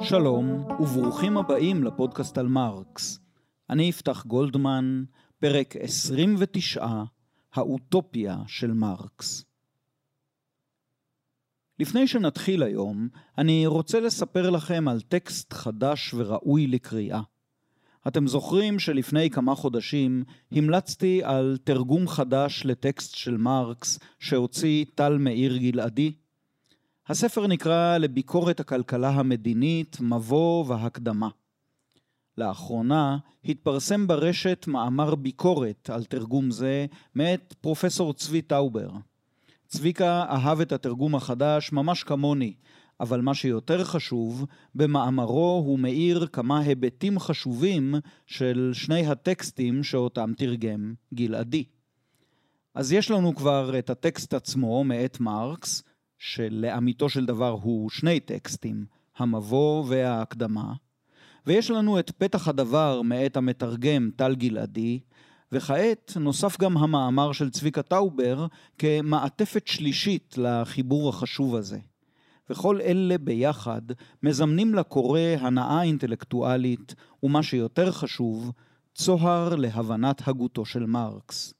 שלום וברוכים הבאים לפודקאסט על מרקס. אני יפתח גולדמן, פרק 29, האוטופיה של מרקס. לפני שנתחיל היום, אני רוצה לספר לכם על טקסט חדש וראוי לקריאה. אתם זוכרים שלפני כמה חודשים המלצתי על תרגום חדש לטקסט של מרקס שהוציא טל מאיר גלעדי? הספר נקרא לביקורת הכלכלה המדינית, מבוא והקדמה. לאחרונה התפרסם ברשת מאמר ביקורת על תרגום זה מאת פרופסור צבי טאובר. צביקה אהב את התרגום החדש ממש כמוני, אבל מה שיותר חשוב, במאמרו הוא מאיר כמה היבטים חשובים של שני הטקסטים שאותם תרגם גלעדי. אז יש לנו כבר את הטקסט עצמו מאת מרקס, שלאמיתו של דבר הוא שני טקסטים, המבוא וההקדמה, ויש לנו את פתח הדבר מאת המתרגם טל גלעדי, וכעת נוסף גם המאמר של צביקה טאובר כמעטפת שלישית לחיבור החשוב הזה. וכל אלה ביחד מזמנים לקורא הנאה אינטלקטואלית, ומה שיותר חשוב, צוהר להבנת הגותו של מרקס.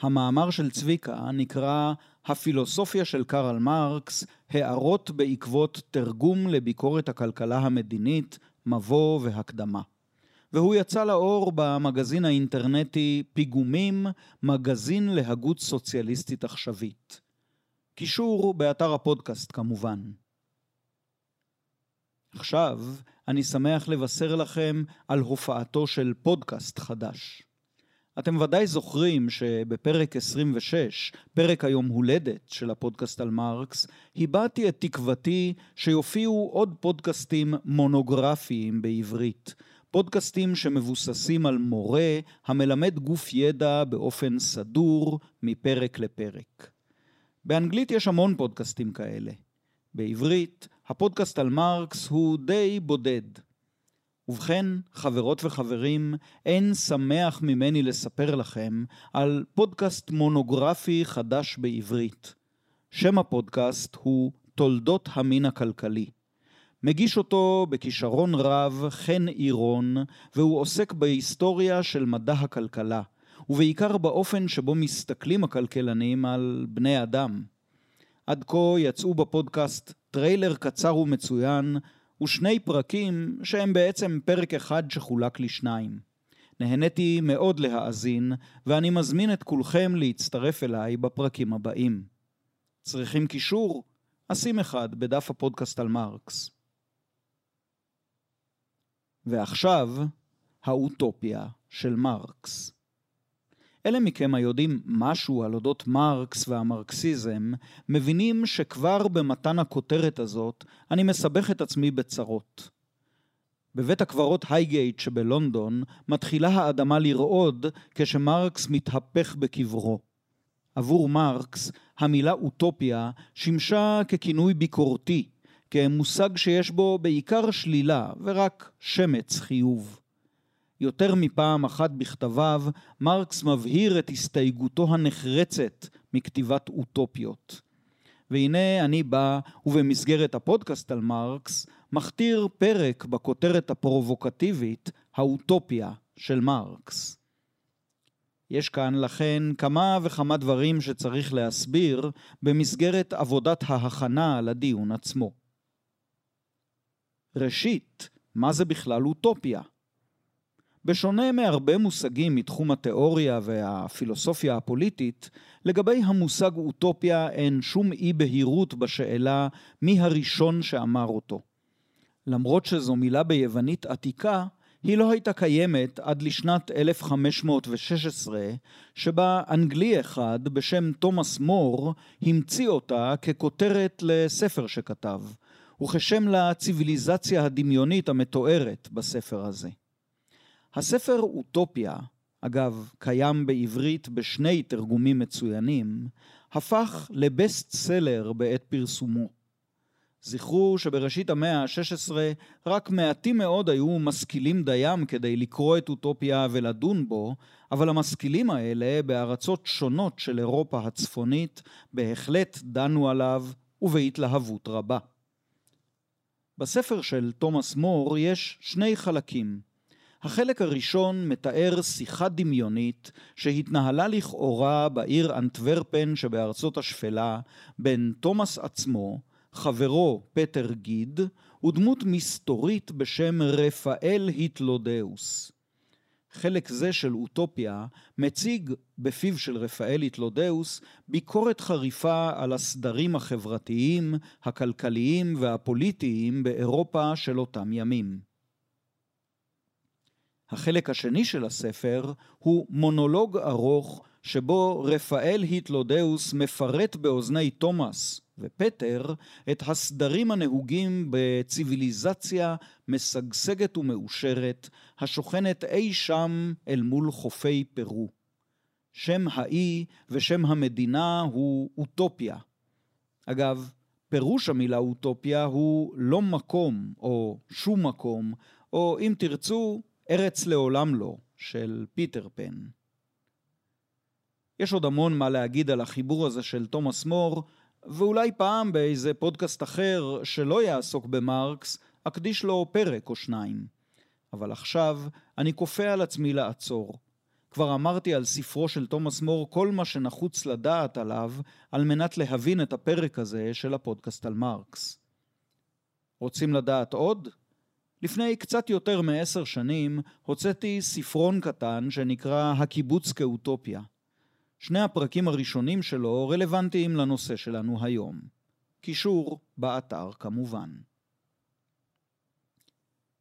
המאמר של צביקה נקרא הפילוסופיה של קרל מרקס, הערות בעקבות תרגום לביקורת הכלכלה המדינית, מבוא והקדמה. והוא יצא לאור במגזין האינטרנטי פיגומים, מגזין להגות סוציאליסטית עכשווית. קישור באתר הפודקאסט כמובן. עכשיו אני שמח לבשר לכם על הופעתו של פודקאסט חדש. אתם ודאי זוכרים שבפרק 26, פרק היום הולדת של הפודקאסט על מרקס, הבעתי את תקוותי שיופיעו עוד פודקאסטים מונוגרפיים בעברית. פודקאסטים שמבוססים על מורה המלמד גוף ידע באופן סדור מפרק לפרק. באנגלית יש המון פודקאסטים כאלה. בעברית, הפודקאסט על מרקס הוא די בודד. ובכן, חברות וחברים, אין שמח ממני לספר לכם על פודקאסט מונוגרפי חדש בעברית. שם הפודקאסט הוא תולדות המין הכלכלי. מגיש אותו בכישרון רב חן עירון, והוא עוסק בהיסטוריה של מדע הכלכלה, ובעיקר באופן שבו מסתכלים הכלכלנים על בני אדם. עד כה יצאו בפודקאסט טריילר קצר ומצוין, ושני פרקים שהם בעצם פרק אחד שחולק לשניים. נהניתי מאוד להאזין, ואני מזמין את כולכם להצטרף אליי בפרקים הבאים. צריכים קישור? אשים אחד בדף הפודקאסט על מרקס. ועכשיו, האוטופיה של מרקס. אלה מכם היודעים משהו על אודות מרקס והמרקסיזם, מבינים שכבר במתן הכותרת הזאת, אני מסבך את עצמי בצרות. בבית הקברות הייגייט שבלונדון, מתחילה האדמה לרעוד כשמרקס מתהפך בקברו. עבור מרקס, המילה אוטופיה שימשה ככינוי ביקורתי, כמושג שיש בו בעיקר שלילה ורק שמץ חיוב. יותר מפעם אחת בכתביו, מרקס מבהיר את הסתייגותו הנחרצת מכתיבת אוטופיות. והנה אני בא, ובמסגרת הפודקאסט על מרקס, מכתיר פרק בכותרת הפרובוקטיבית, האוטופיה של מרקס. יש כאן לכן כמה וכמה דברים שצריך להסביר במסגרת עבודת ההכנה לדיון עצמו. ראשית, מה זה בכלל אוטופיה? בשונה מהרבה מושגים מתחום התיאוריה והפילוסופיה הפוליטית, לגבי המושג אוטופיה אין שום אי בהירות בשאלה מי הראשון שאמר אותו. למרות שזו מילה ביוונית עתיקה, היא לא הייתה קיימת עד לשנת 1516, שבה אנגלי אחד בשם תומאס מור המציא אותה ככותרת לספר שכתב, וכשם לציוויליזציה הדמיונית המתוארת בספר הזה. הספר אוטופיה, אגב, קיים בעברית בשני תרגומים מצוינים, הפך לבסט סלר בעת פרסומו. זכרו שבראשית המאה ה-16 רק מעטים מאוד היו משכילים דיים כדי לקרוא את אוטופיה ולדון בו, אבל המשכילים האלה בארצות שונות של אירופה הצפונית בהחלט דנו עליו ובהתלהבות רבה. בספר של תומאס מור יש שני חלקים. החלק הראשון מתאר שיחה דמיונית שהתנהלה לכאורה בעיר אנטוורפן שבארצות השפלה בין תומאס עצמו, חברו פטר גיד, ודמות מסתורית בשם רפאל היטלודאוס. חלק זה של אוטופיה מציג בפיו של רפאל היטלודאוס ביקורת חריפה על הסדרים החברתיים, הכלכליים והפוליטיים באירופה של אותם ימים. החלק השני של הספר הוא מונולוג ארוך שבו רפאל היטלודאוס מפרט באוזני תומאס ופטר את הסדרים הנהוגים בציוויליזציה משגשגת ומאושרת השוכנת אי שם אל מול חופי פרו. שם האי ושם המדינה הוא אוטופיה. אגב, פירוש המילה אוטופיה הוא לא מקום או שום מקום, או אם תרצו, ארץ לעולם לא, של פיטר פן. יש עוד המון מה להגיד על החיבור הזה של תומאס מור, ואולי פעם באיזה פודקאסט אחר שלא יעסוק במרקס, אקדיש לו פרק או שניים. אבל עכשיו אני כופה על עצמי לעצור. כבר אמרתי על ספרו של תומאס מור כל מה שנחוץ לדעת עליו על מנת להבין את הפרק הזה של הפודקאסט על מרקס. רוצים לדעת עוד? לפני קצת יותר מעשר שנים הוצאתי ספרון קטן שנקרא הקיבוץ כאוטופיה. שני הפרקים הראשונים שלו רלוונטיים לנושא שלנו היום. קישור באתר כמובן.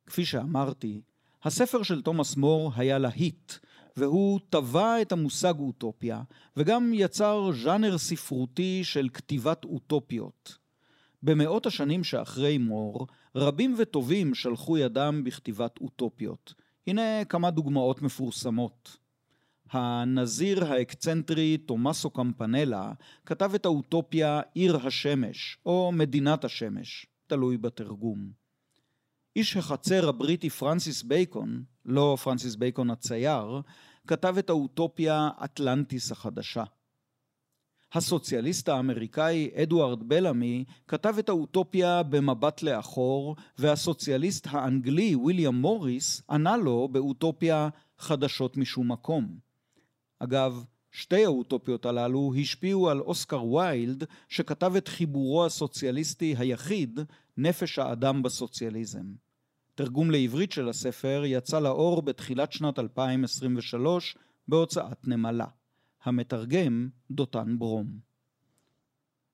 כפי שאמרתי, הספר של תומאס מור היה להיט, והוא טבע את המושג אוטופיה, וגם יצר ז'אנר ספרותי של כתיבת אוטופיות. במאות השנים שאחרי מור, רבים וטובים שלחו ידם בכתיבת אוטופיות. הנה כמה דוגמאות מפורסמות. הנזיר האקצנטרי תומאסו קמפנלה כתב את האוטופיה עיר השמש, או מדינת השמש, תלוי בתרגום. איש החצר הבריטי פרנסיס בייקון, לא פרנסיס בייקון הצייר, כתב את האוטופיה אטלנטיס החדשה. הסוציאליסט האמריקאי אדוארד בלעמי כתב את האוטופיה במבט לאחור, והסוציאליסט האנגלי ויליאם מוריס ענה לו באוטופיה חדשות משום מקום. אגב, שתי האוטופיות הללו השפיעו על אוסקר ויילד, שכתב את חיבורו הסוציאליסטי היחיד, נפש האדם בסוציאליזם. תרגום לעברית של הספר יצא לאור בתחילת שנת 2023 בהוצאת נמלה. המתרגם דותן ברום.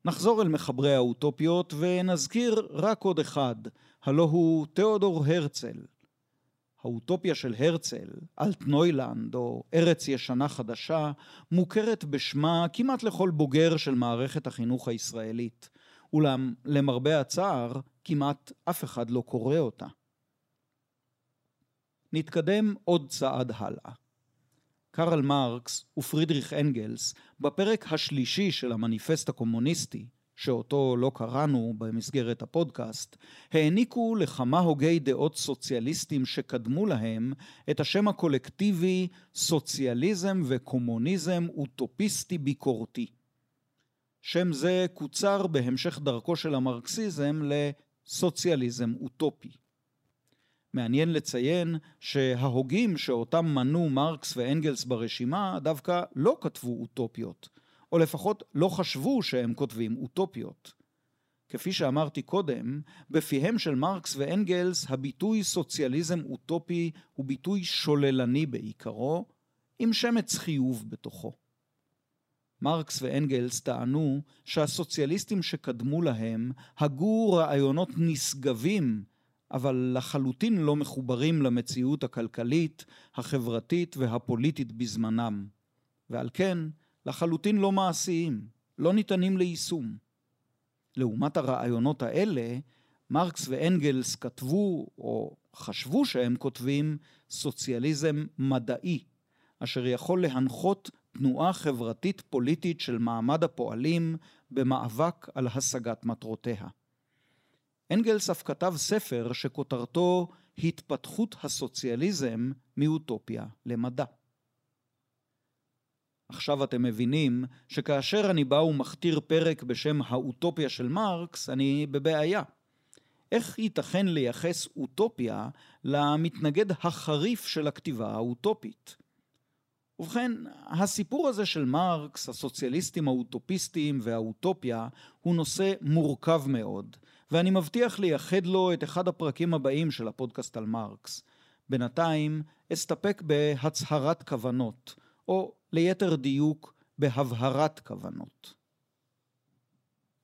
נחזור אל מחברי האוטופיות ונזכיר רק עוד אחד, הלא הוא תיאודור הרצל, האוטופיה של הרצל, אלטנוילנד או ארץ ישנה חדשה, מוכרת בשמה כמעט לכל בוגר של מערכת החינוך הישראלית, אולם למרבה הצער כמעט אף אחד לא קורא אותה. נתקדם עוד צעד הלאה. קרל מרקס ופרידריך אנגלס, בפרק השלישי של המניפסט הקומוניסטי, שאותו לא קראנו במסגרת הפודקאסט, העניקו לכמה הוגי דעות סוציאליסטים שקדמו להם את השם הקולקטיבי סוציאליזם וקומוניזם אוטופיסטי ביקורתי. שם זה קוצר בהמשך דרכו של המרקסיזם לסוציאליזם אוטופי. מעניין לציין שההוגים שאותם מנו מרקס ואנגלס ברשימה דווקא לא כתבו אוטופיות, או לפחות לא חשבו שהם כותבים אוטופיות. כפי שאמרתי קודם, בפיהם של מרקס ואנגלס הביטוי סוציאליזם אוטופי הוא ביטוי שוללני בעיקרו, עם שמץ חיוב בתוכו. מרקס ואנגלס טענו שהסוציאליסטים שקדמו להם הגו רעיונות נשגבים, אבל לחלוטין לא מחוברים למציאות הכלכלית, החברתית והפוליטית בזמנם, ועל כן לחלוטין לא מעשיים, לא ניתנים ליישום. לעומת הרעיונות האלה, מרקס ואנגלס כתבו, או חשבו שהם כותבים, סוציאליזם מדעי, אשר יכול להנחות תנועה חברתית פוליטית של מעמד הפועלים במאבק על השגת מטרותיה. אנגלס אף כתב ספר שכותרתו התפתחות הסוציאליזם מאוטופיה למדע. עכשיו אתם מבינים שכאשר אני בא ומכתיר פרק בשם האוטופיה של מרקס, אני בבעיה. איך ייתכן לייחס אוטופיה למתנגד החריף של הכתיבה האוטופית? ובכן, הסיפור הזה של מרקס, הסוציאליסטים האוטופיסטים והאוטופיה, הוא נושא מורכב מאוד, ואני מבטיח לייחד לו את אחד הפרקים הבאים של הפודקאסט על מרקס. בינתיים אסתפק בהצהרת כוונות, או ליתר דיוק בהבהרת כוונות.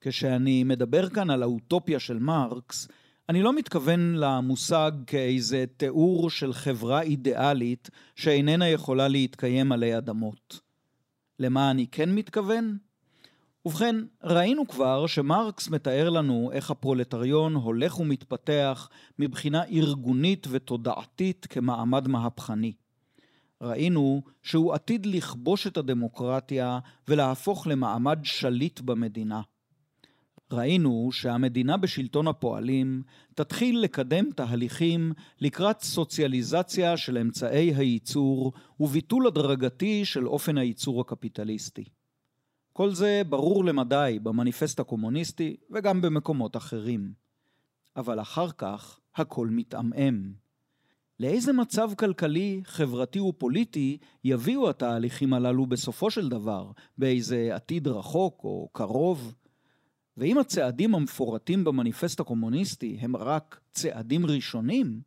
כשאני מדבר כאן על האוטופיה של מרקס, אני לא מתכוון למושג כאיזה תיאור של חברה אידיאלית שאיננה יכולה להתקיים עלי אדמות. למה אני כן מתכוון? ובכן, ראינו כבר שמרקס מתאר לנו איך הפרולטריון הולך ומתפתח מבחינה ארגונית ותודעתית כמעמד מהפכני. ראינו שהוא עתיד לכבוש את הדמוקרטיה ולהפוך למעמד שליט במדינה. ראינו שהמדינה בשלטון הפועלים תתחיל לקדם תהליכים לקראת סוציאליזציה של אמצעי הייצור וביטול הדרגתי של אופן הייצור הקפיטליסטי. כל זה ברור למדי במניפסט הקומוניסטי וגם במקומות אחרים. אבל אחר כך הכל מתעמעם. לאיזה מצב כלכלי, חברתי ופוליטי יביאו התהליכים הללו בסופו של דבר, באיזה עתיד רחוק או קרוב? ואם הצעדים המפורטים במניפסט הקומוניסטי הם רק צעדים ראשונים,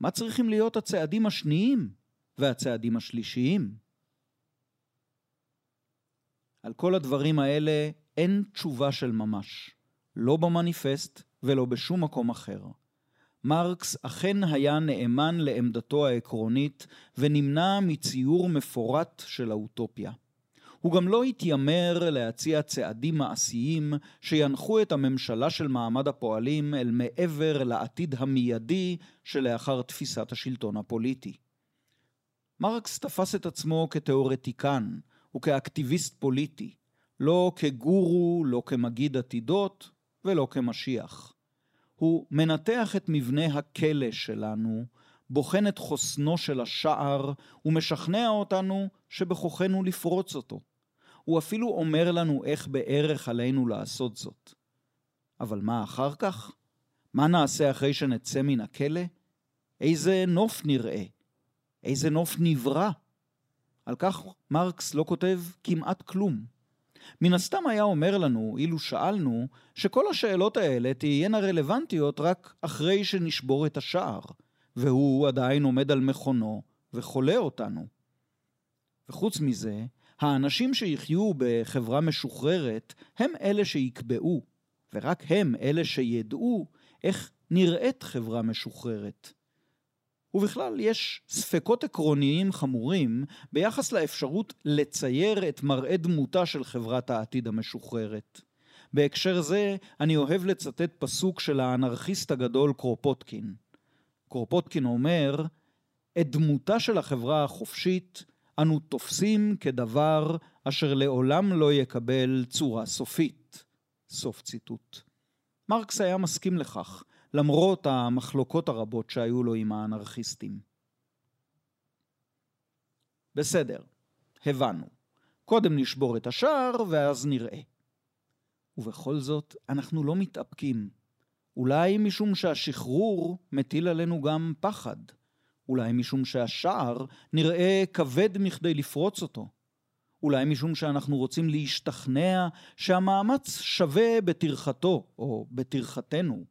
מה צריכים להיות הצעדים השניים והצעדים השלישיים? על כל הדברים האלה אין תשובה של ממש, לא במניפסט ולא בשום מקום אחר. מרקס אכן היה נאמן לעמדתו העקרונית ונמנע מציור מפורט של האוטופיה. הוא גם לא התיימר להציע צעדים מעשיים שינחו את הממשלה של מעמד הפועלים אל מעבר לעתיד המיידי שלאחר תפיסת השלטון הפוליטי. מרקס תפס את עצמו כתאורטיקן וכאקטיביסט פוליטי, לא כגורו, לא כמגיד עתידות ולא כמשיח. הוא מנתח את מבנה הכלא שלנו, בוחן את חוסנו של השער ומשכנע אותנו שבכוחנו לפרוץ אותו. הוא אפילו אומר לנו איך בערך עלינו לעשות זאת. אבל מה אחר כך? מה נעשה אחרי שנצא מן הכלא? איזה נוף נראה? איזה נוף נברא? על כך מרקס לא כותב כמעט כלום. מן הסתם היה אומר לנו, אילו שאלנו, שכל השאלות האלה תהיינה רלוונטיות רק אחרי שנשבור את השער, והוא עדיין עומד על מכונו וחולה אותנו. וחוץ מזה, האנשים שיחיו בחברה משוחררת הם אלה שיקבעו, ורק הם אלה שידעו איך נראית חברה משוחררת. ובכלל יש ספקות עקרוניים חמורים ביחס לאפשרות לצייר את מראה דמותה של חברת העתיד המשוחררת. בהקשר זה אני אוהב לצטט פסוק של האנרכיסט הגדול קרופוטקין. קרופוטקין אומר, את דמותה של החברה החופשית אנו תופסים כדבר אשר לעולם לא יקבל צורה סופית. סוף ציטוט. מרקס היה מסכים לכך, למרות המחלוקות הרבות שהיו לו עם האנרכיסטים. בסדר, הבנו. קודם נשבור את השער ואז נראה. ובכל זאת, אנחנו לא מתאפקים. אולי משום שהשחרור מטיל עלינו גם פחד. אולי משום שהשער נראה כבד מכדי לפרוץ אותו. אולי משום שאנחנו רוצים להשתכנע שהמאמץ שווה בטרחתו או בטרחתנו.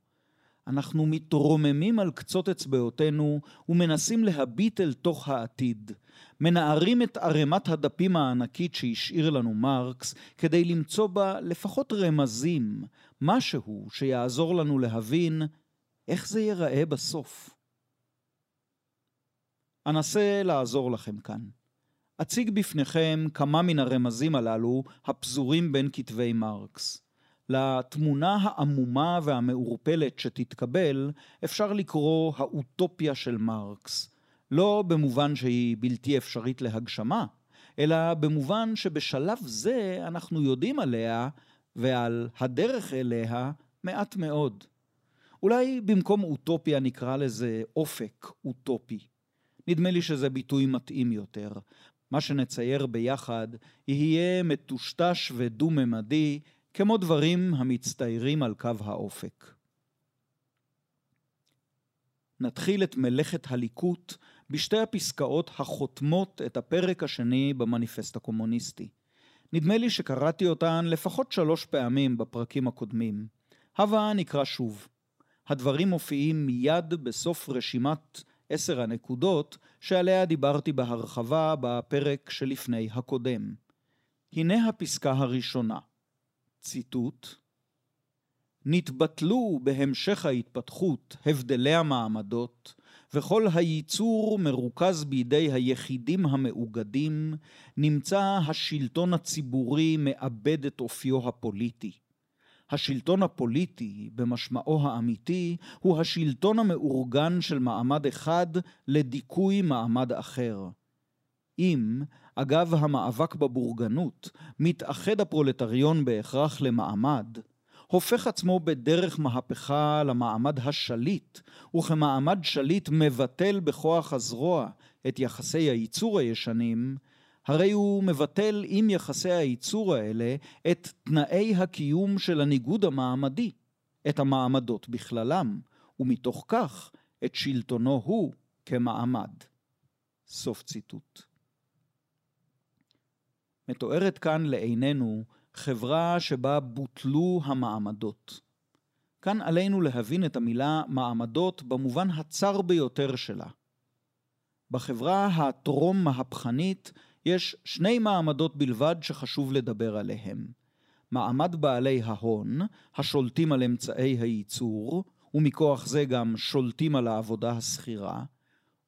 אנחנו מתרוממים על קצות אצבעותינו ומנסים להביט אל תוך העתיד. מנערים את ערימת הדפים הענקית שהשאיר לנו מרקס כדי למצוא בה לפחות רמזים, משהו שיעזור לנו להבין איך זה ייראה בסוף. אנסה לעזור לכם כאן. אציג בפניכם כמה מן הרמזים הללו הפזורים בין כתבי מרקס. לתמונה העמומה והמעורפלת שתתקבל אפשר לקרוא האוטופיה של מרקס, לא במובן שהיא בלתי אפשרית להגשמה, אלא במובן שבשלב זה אנחנו יודעים עליה ועל הדרך אליה מעט מאוד. אולי במקום אוטופיה נקרא לזה אופק אוטופי. נדמה לי שזה ביטוי מתאים יותר. מה שנצייר ביחד יהיה מטושטש ודו-ממדי, כמו דברים המצטיירים על קו האופק. נתחיל את מלאכת הליקוט בשתי הפסקאות החותמות את הפרק השני במניפסט הקומוניסטי. נדמה לי שקראתי אותן לפחות שלוש פעמים בפרקים הקודמים. הווה נקרא שוב. הדברים מופיעים מיד בסוף רשימת עשר הנקודות שעליה דיברתי בהרחבה בפרק שלפני הקודם. הנה הפסקה הראשונה, ציטוט: נתבטלו בהמשך ההתפתחות הבדלי המעמדות, וכל הייצור מרוכז בידי היחידים המאוגדים, נמצא השלטון הציבורי מאבד את אופיו הפוליטי. השלטון הפוליטי, במשמעו האמיתי, הוא השלטון המאורגן של מעמד אחד לדיכוי מעמד אחר. אם, אגב המאבק בבורגנות, מתאחד הפרולטריון בהכרח למעמד, הופך עצמו בדרך מהפכה למעמד השליט, וכמעמד שליט מבטל בכוח הזרוע את יחסי הייצור הישנים, הרי הוא מבטל עם יחסי הייצור האלה את תנאי הקיום של הניגוד המעמדי, את המעמדות בכללם, ומתוך כך את שלטונו הוא כמעמד. סוף ציטוט. מתוארת כאן לעינינו חברה שבה בוטלו המעמדות. כאן עלינו להבין את המילה מעמדות במובן הצר ביותר שלה. בחברה הטרום-מהפכנית יש שני מעמדות בלבד שחשוב לדבר עליהם. מעמד בעלי ההון, השולטים על אמצעי הייצור, ומכוח זה גם שולטים על העבודה השכירה,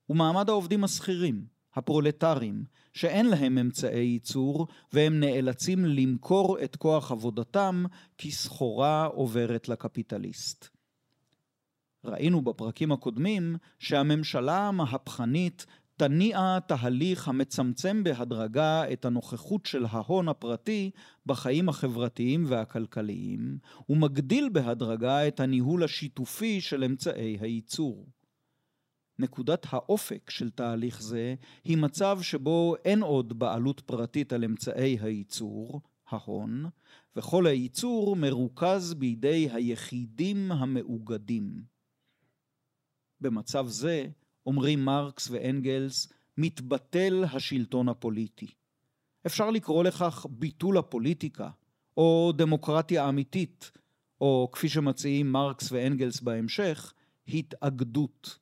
ומעמד העובדים השכירים, הפרולטרים, שאין להם אמצעי ייצור והם נאלצים למכור את כוח עבודתם כסחורה עוברת לקפיטליסט. ראינו בפרקים הקודמים שהממשלה המהפכנית תניע תהליך המצמצם בהדרגה את הנוכחות של ההון הפרטי בחיים החברתיים והכלכליים, ומגדיל בהדרגה את הניהול השיתופי של אמצעי הייצור. נקודת האופק של תהליך זה היא מצב שבו אין עוד בעלות פרטית על אמצעי הייצור, ההון, וכל הייצור מרוכז בידי היחידים המאוגדים. במצב זה, אומרים מרקס ואנגלס, מתבטל השלטון הפוליטי. אפשר לקרוא לכך ביטול הפוליטיקה, או דמוקרטיה אמיתית, או כפי שמציעים מרקס ואנגלס בהמשך, התאגדות.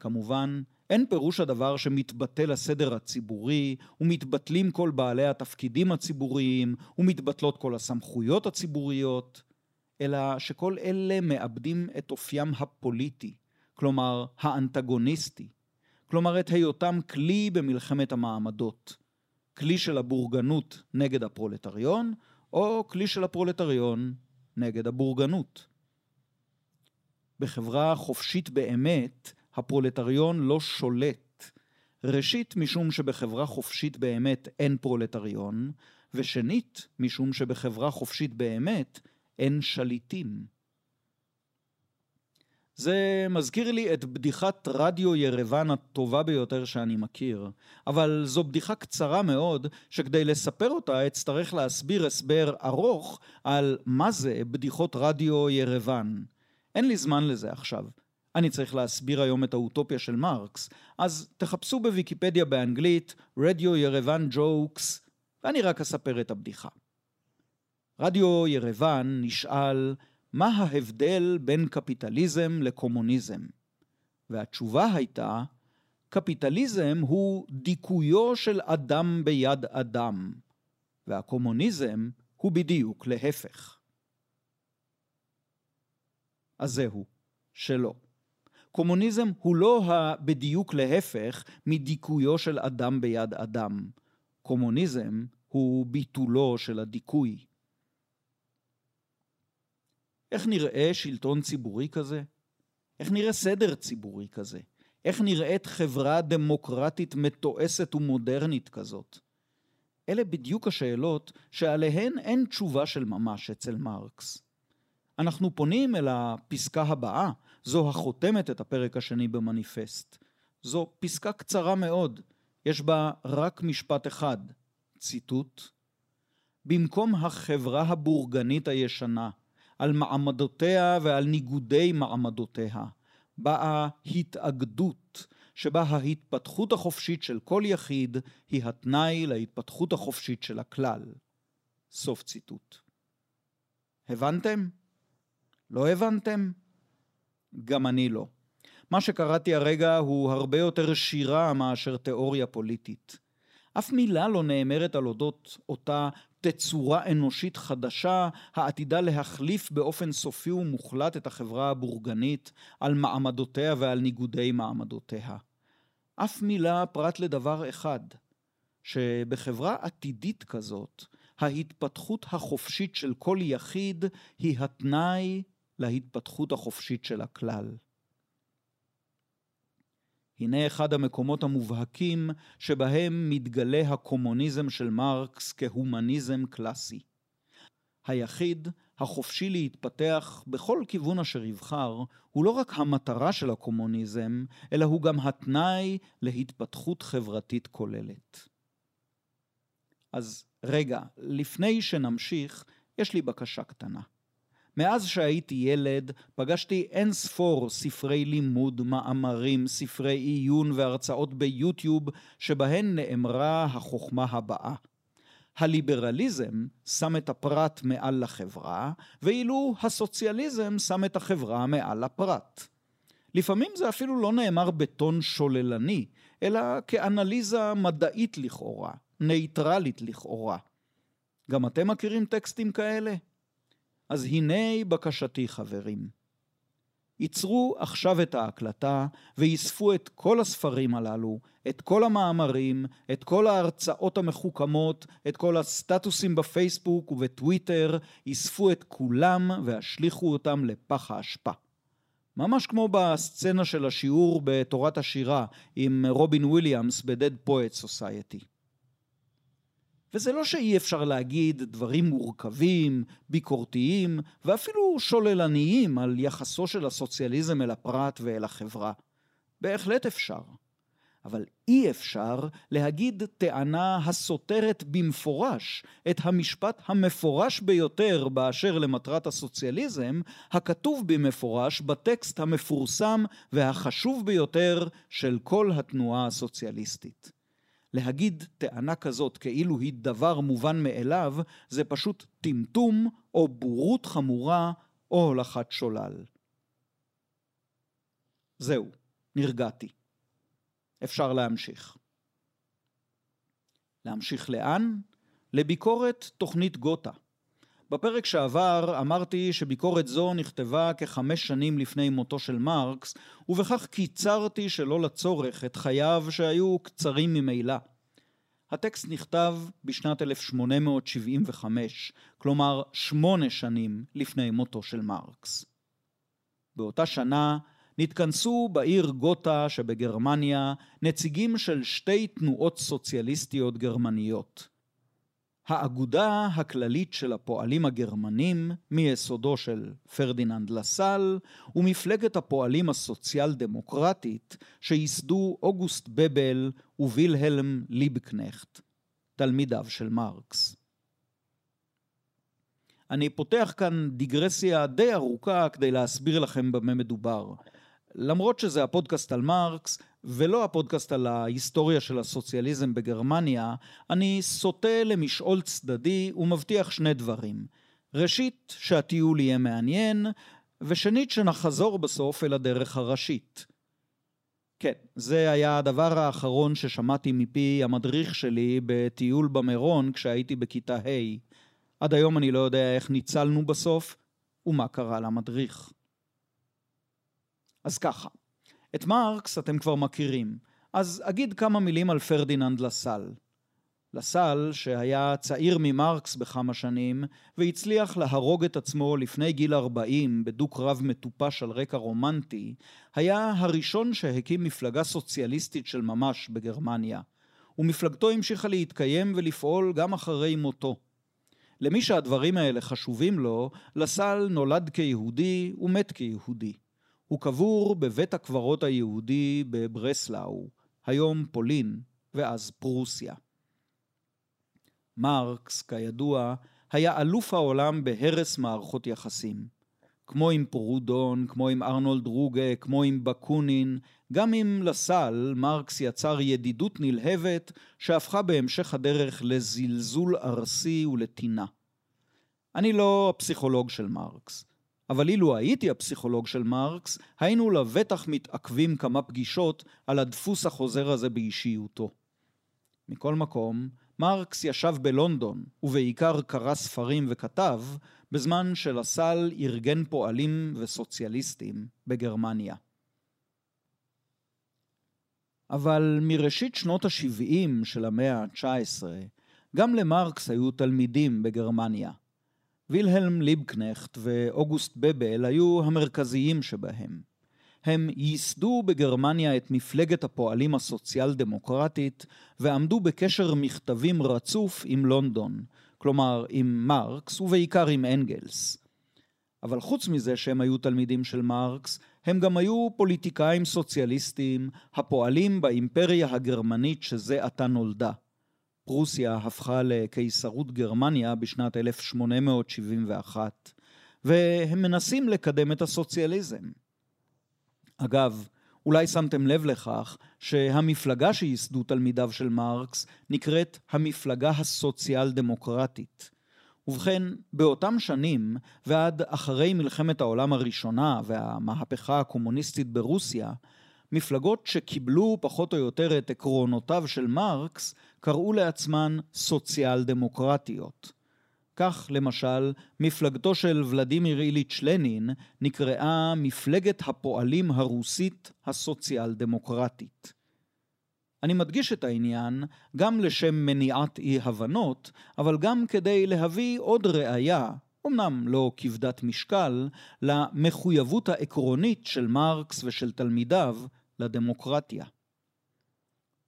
כמובן, אין פירוש הדבר שמתבטל הסדר הציבורי, ומתבטלים כל בעלי התפקידים הציבוריים, ומתבטלות כל הסמכויות הציבוריות, אלא שכל אלה מאבדים את אופיים הפוליטי, כלומר האנטגוניסטי, כלומר את היותם כלי במלחמת המעמדות, כלי של הבורגנות נגד הפרולטריון, או כלי של הפרולטריון נגד הבורגנות. בחברה חופשית באמת, הפרולטריון לא שולט. ראשית, משום שבחברה חופשית באמת אין פרולטריון, ושנית, משום שבחברה חופשית באמת אין שליטים. זה מזכיר לי את בדיחת רדיו ירוון הטובה ביותר שאני מכיר, אבל זו בדיחה קצרה מאוד, שכדי לספר אותה אצטרך להסביר הסבר ארוך על מה זה בדיחות רדיו ירוון. אין לי זמן לזה עכשיו. אני צריך להסביר היום את האוטופיה של מרקס, אז תחפשו בוויקיפדיה באנגלית רדיו ירוון ג'וקס, ואני רק אספר את הבדיחה. רדיו ירוון נשאל מה ההבדל בין קפיטליזם לקומוניזם? והתשובה הייתה, קפיטליזם הוא דיכויו של אדם ביד אדם, והקומוניזם הוא בדיוק להפך. אז זהו, שלא. קומוניזם הוא לא בדיוק להפך מדיכויו של אדם ביד אדם. קומוניזם הוא ביטולו של הדיכוי. איך נראה שלטון ציבורי כזה? איך נראה סדר ציבורי כזה? איך נראית חברה דמוקרטית מתועסת ומודרנית כזאת? אלה בדיוק השאלות שעליהן אין תשובה של ממש אצל מרקס. אנחנו פונים אל הפסקה הבאה, זו החותמת את הפרק השני במניפסט. זו פסקה קצרה מאוד, יש בה רק משפט אחד, ציטוט: במקום החברה הבורגנית הישנה, על מעמדותיה ועל ניגודי מעמדותיה, באה התאגדות, שבה ההתפתחות החופשית של כל יחיד היא התנאי להתפתחות החופשית של הכלל. סוף ציטוט. הבנתם? לא הבנתם? גם אני לא. מה שקראתי הרגע הוא הרבה יותר שירה מאשר תיאוריה פוליטית. אף מילה לא נאמרת על אודות אותה תצורה אנושית חדשה העתידה להחליף באופן סופי ומוחלט את החברה הבורגנית על מעמדותיה ועל ניגודי מעמדותיה. אף מילה פרט לדבר אחד, שבחברה עתידית כזאת, ההתפתחות החופשית של כל יחיד היא התנאי להתפתחות החופשית של הכלל. הנה אחד המקומות המובהקים שבהם מתגלה הקומוניזם של מרקס כהומניזם קלאסי. היחיד, החופשי להתפתח בכל כיוון אשר יבחר, הוא לא רק המטרה של הקומוניזם, אלא הוא גם התנאי להתפתחות חברתית כוללת. אז רגע, לפני שנמשיך, יש לי בקשה קטנה. מאז שהייתי ילד פגשתי אין ספור ספרי לימוד, מאמרים, ספרי עיון והרצאות ביוטיוב שבהן נאמרה החוכמה הבאה: הליברליזם שם את הפרט מעל לחברה, ואילו הסוציאליזם שם את החברה מעל הפרט. לפעמים זה אפילו לא נאמר בטון שוללני, אלא כאנליזה מדעית לכאורה, נייטרלית לכאורה. גם אתם מכירים טקסטים כאלה? אז הנה בקשתי חברים. עצרו עכשיו את ההקלטה ואספו את כל הספרים הללו, את כל המאמרים, את כל ההרצאות המחוכמות, את כל הסטטוסים בפייסבוק ובטוויטר, אספו את כולם והשליכו אותם לפח האשפה. ממש כמו בסצנה של השיעור בתורת השירה עם רובין וויליאמס ב-Dead Poet Society. וזה לא שאי אפשר להגיד דברים מורכבים, ביקורתיים ואפילו שוללניים על יחסו של הסוציאליזם אל הפרט ואל החברה. בהחלט אפשר. אבל אי אפשר להגיד טענה הסותרת במפורש את המשפט המפורש ביותר באשר למטרת הסוציאליזם, הכתוב במפורש בטקסט המפורסם והחשוב ביותר של כל התנועה הסוציאליסטית. להגיד טענה כזאת כאילו היא דבר מובן מאליו, זה פשוט טמטום או בורות חמורה או הולכת שולל. זהו, נרגעתי. אפשר להמשיך. להמשיך לאן? לביקורת תוכנית גותה. בפרק שעבר אמרתי שביקורת זו נכתבה כחמש שנים לפני מותו של מרקס, ובכך קיצרתי שלא לצורך את חייו שהיו קצרים ממילא. הטקסט נכתב בשנת 1875, כלומר שמונה שנים לפני מותו של מרקס. באותה שנה נתכנסו בעיר גותה שבגרמניה נציגים של שתי תנועות סוציאליסטיות גרמניות, האגודה הכללית של הפועלים הגרמנים, מיסודו של פרדיננד לסל, ומפלגת הפועלים הסוציאל דמוקרטית, שייסדו אוגוסט בבל ווילהלם ליבקנכט, תלמידיו של מרקס. אני פותח כאן דיגרסיה די ארוכה כדי להסביר לכם במה מדובר. למרות שזה הפודקאסט על מרקס, ולא הפודקאסט על ההיסטוריה של הסוציאליזם בגרמניה, אני סוטה למשעול צדדי ומבטיח שני דברים. ראשית, שהטיול יהיה מעניין, ושנית, שנחזור בסוף אל הדרך הראשית. כן, זה היה הדבר האחרון ששמעתי מפי המדריך שלי בטיול במירון כשהייתי בכיתה ה'. עד היום אני לא יודע איך ניצלנו בסוף ומה קרה למדריך. אז ככה, את מרקס אתם כבר מכירים, אז אגיד כמה מילים על פרדיננד לסל. לסל, שהיה צעיר ממרקס בכמה שנים, והצליח להרוג את עצמו לפני גיל 40 בדו-קרב מטופש על רקע רומנטי, היה הראשון שהקים מפלגה סוציאליסטית של ממש בגרמניה. ומפלגתו המשיכה להתקיים ולפעול גם אחרי מותו. למי שהדברים האלה חשובים לו, לסל נולד כיהודי ומת כיהודי. הוא קבור בבית הקברות היהודי בברסלאו, היום פולין ואז פרוסיה. מרקס, כידוע, היה אלוף העולם בהרס מערכות יחסים. כמו עם פרודון, כמו עם ארנולד רוגה, כמו עם בקונין, גם עם לסל, מרקס יצר ידידות נלהבת שהפכה בהמשך הדרך לזלזול ארסי ולטינה. אני לא הפסיכולוג של מרקס, אבל אילו הייתי הפסיכולוג של מרקס, היינו לבטח מתעכבים כמה פגישות על הדפוס החוזר הזה באישיותו. מכל מקום, מרקס ישב בלונדון, ובעיקר קרא ספרים וכתב, בזמן שלסל ארגן פועלים וסוציאליסטים בגרמניה. אבל מראשית שנות ה-70 של המאה ה-19, גם למרקס היו תלמידים בגרמניה. וילהלם ליבקנכט ואוגוסט בבל היו המרכזיים שבהם. הם ייסדו בגרמניה את מפלגת הפועלים הסוציאל דמוקרטית ועמדו בקשר מכתבים רצוף עם לונדון, כלומר עם מרקס ובעיקר עם אנגלס. אבל חוץ מזה שהם היו תלמידים של מרקס, הם גם היו פוליטיקאים סוציאליסטים הפועלים באימפריה הגרמנית שזה עתה נולדה. פרוסיה הפכה לקיסרות גרמניה בשנת 1871, והם מנסים לקדם את הסוציאליזם. אגב, אולי שמתם לב לכך שהמפלגה שייסדו תלמידיו של מרקס נקראת המפלגה הסוציאל דמוקרטית. ובכן, באותם שנים, ועד אחרי מלחמת העולם הראשונה והמהפכה הקומוניסטית ברוסיה, מפלגות שקיבלו פחות או יותר את עקרונותיו של מרקס, קראו לעצמן סוציאל דמוקרטיות. כך למשל, מפלגתו של ולדימיר איליץ' לנין נקראה מפלגת הפועלים הרוסית הסוציאל דמוקרטית. אני מדגיש את העניין גם לשם מניעת אי הבנות, אבל גם כדי להביא עוד ראיה, אמנם לא כבדת משקל, למחויבות העקרונית של מרקס ושל תלמידיו לדמוקרטיה.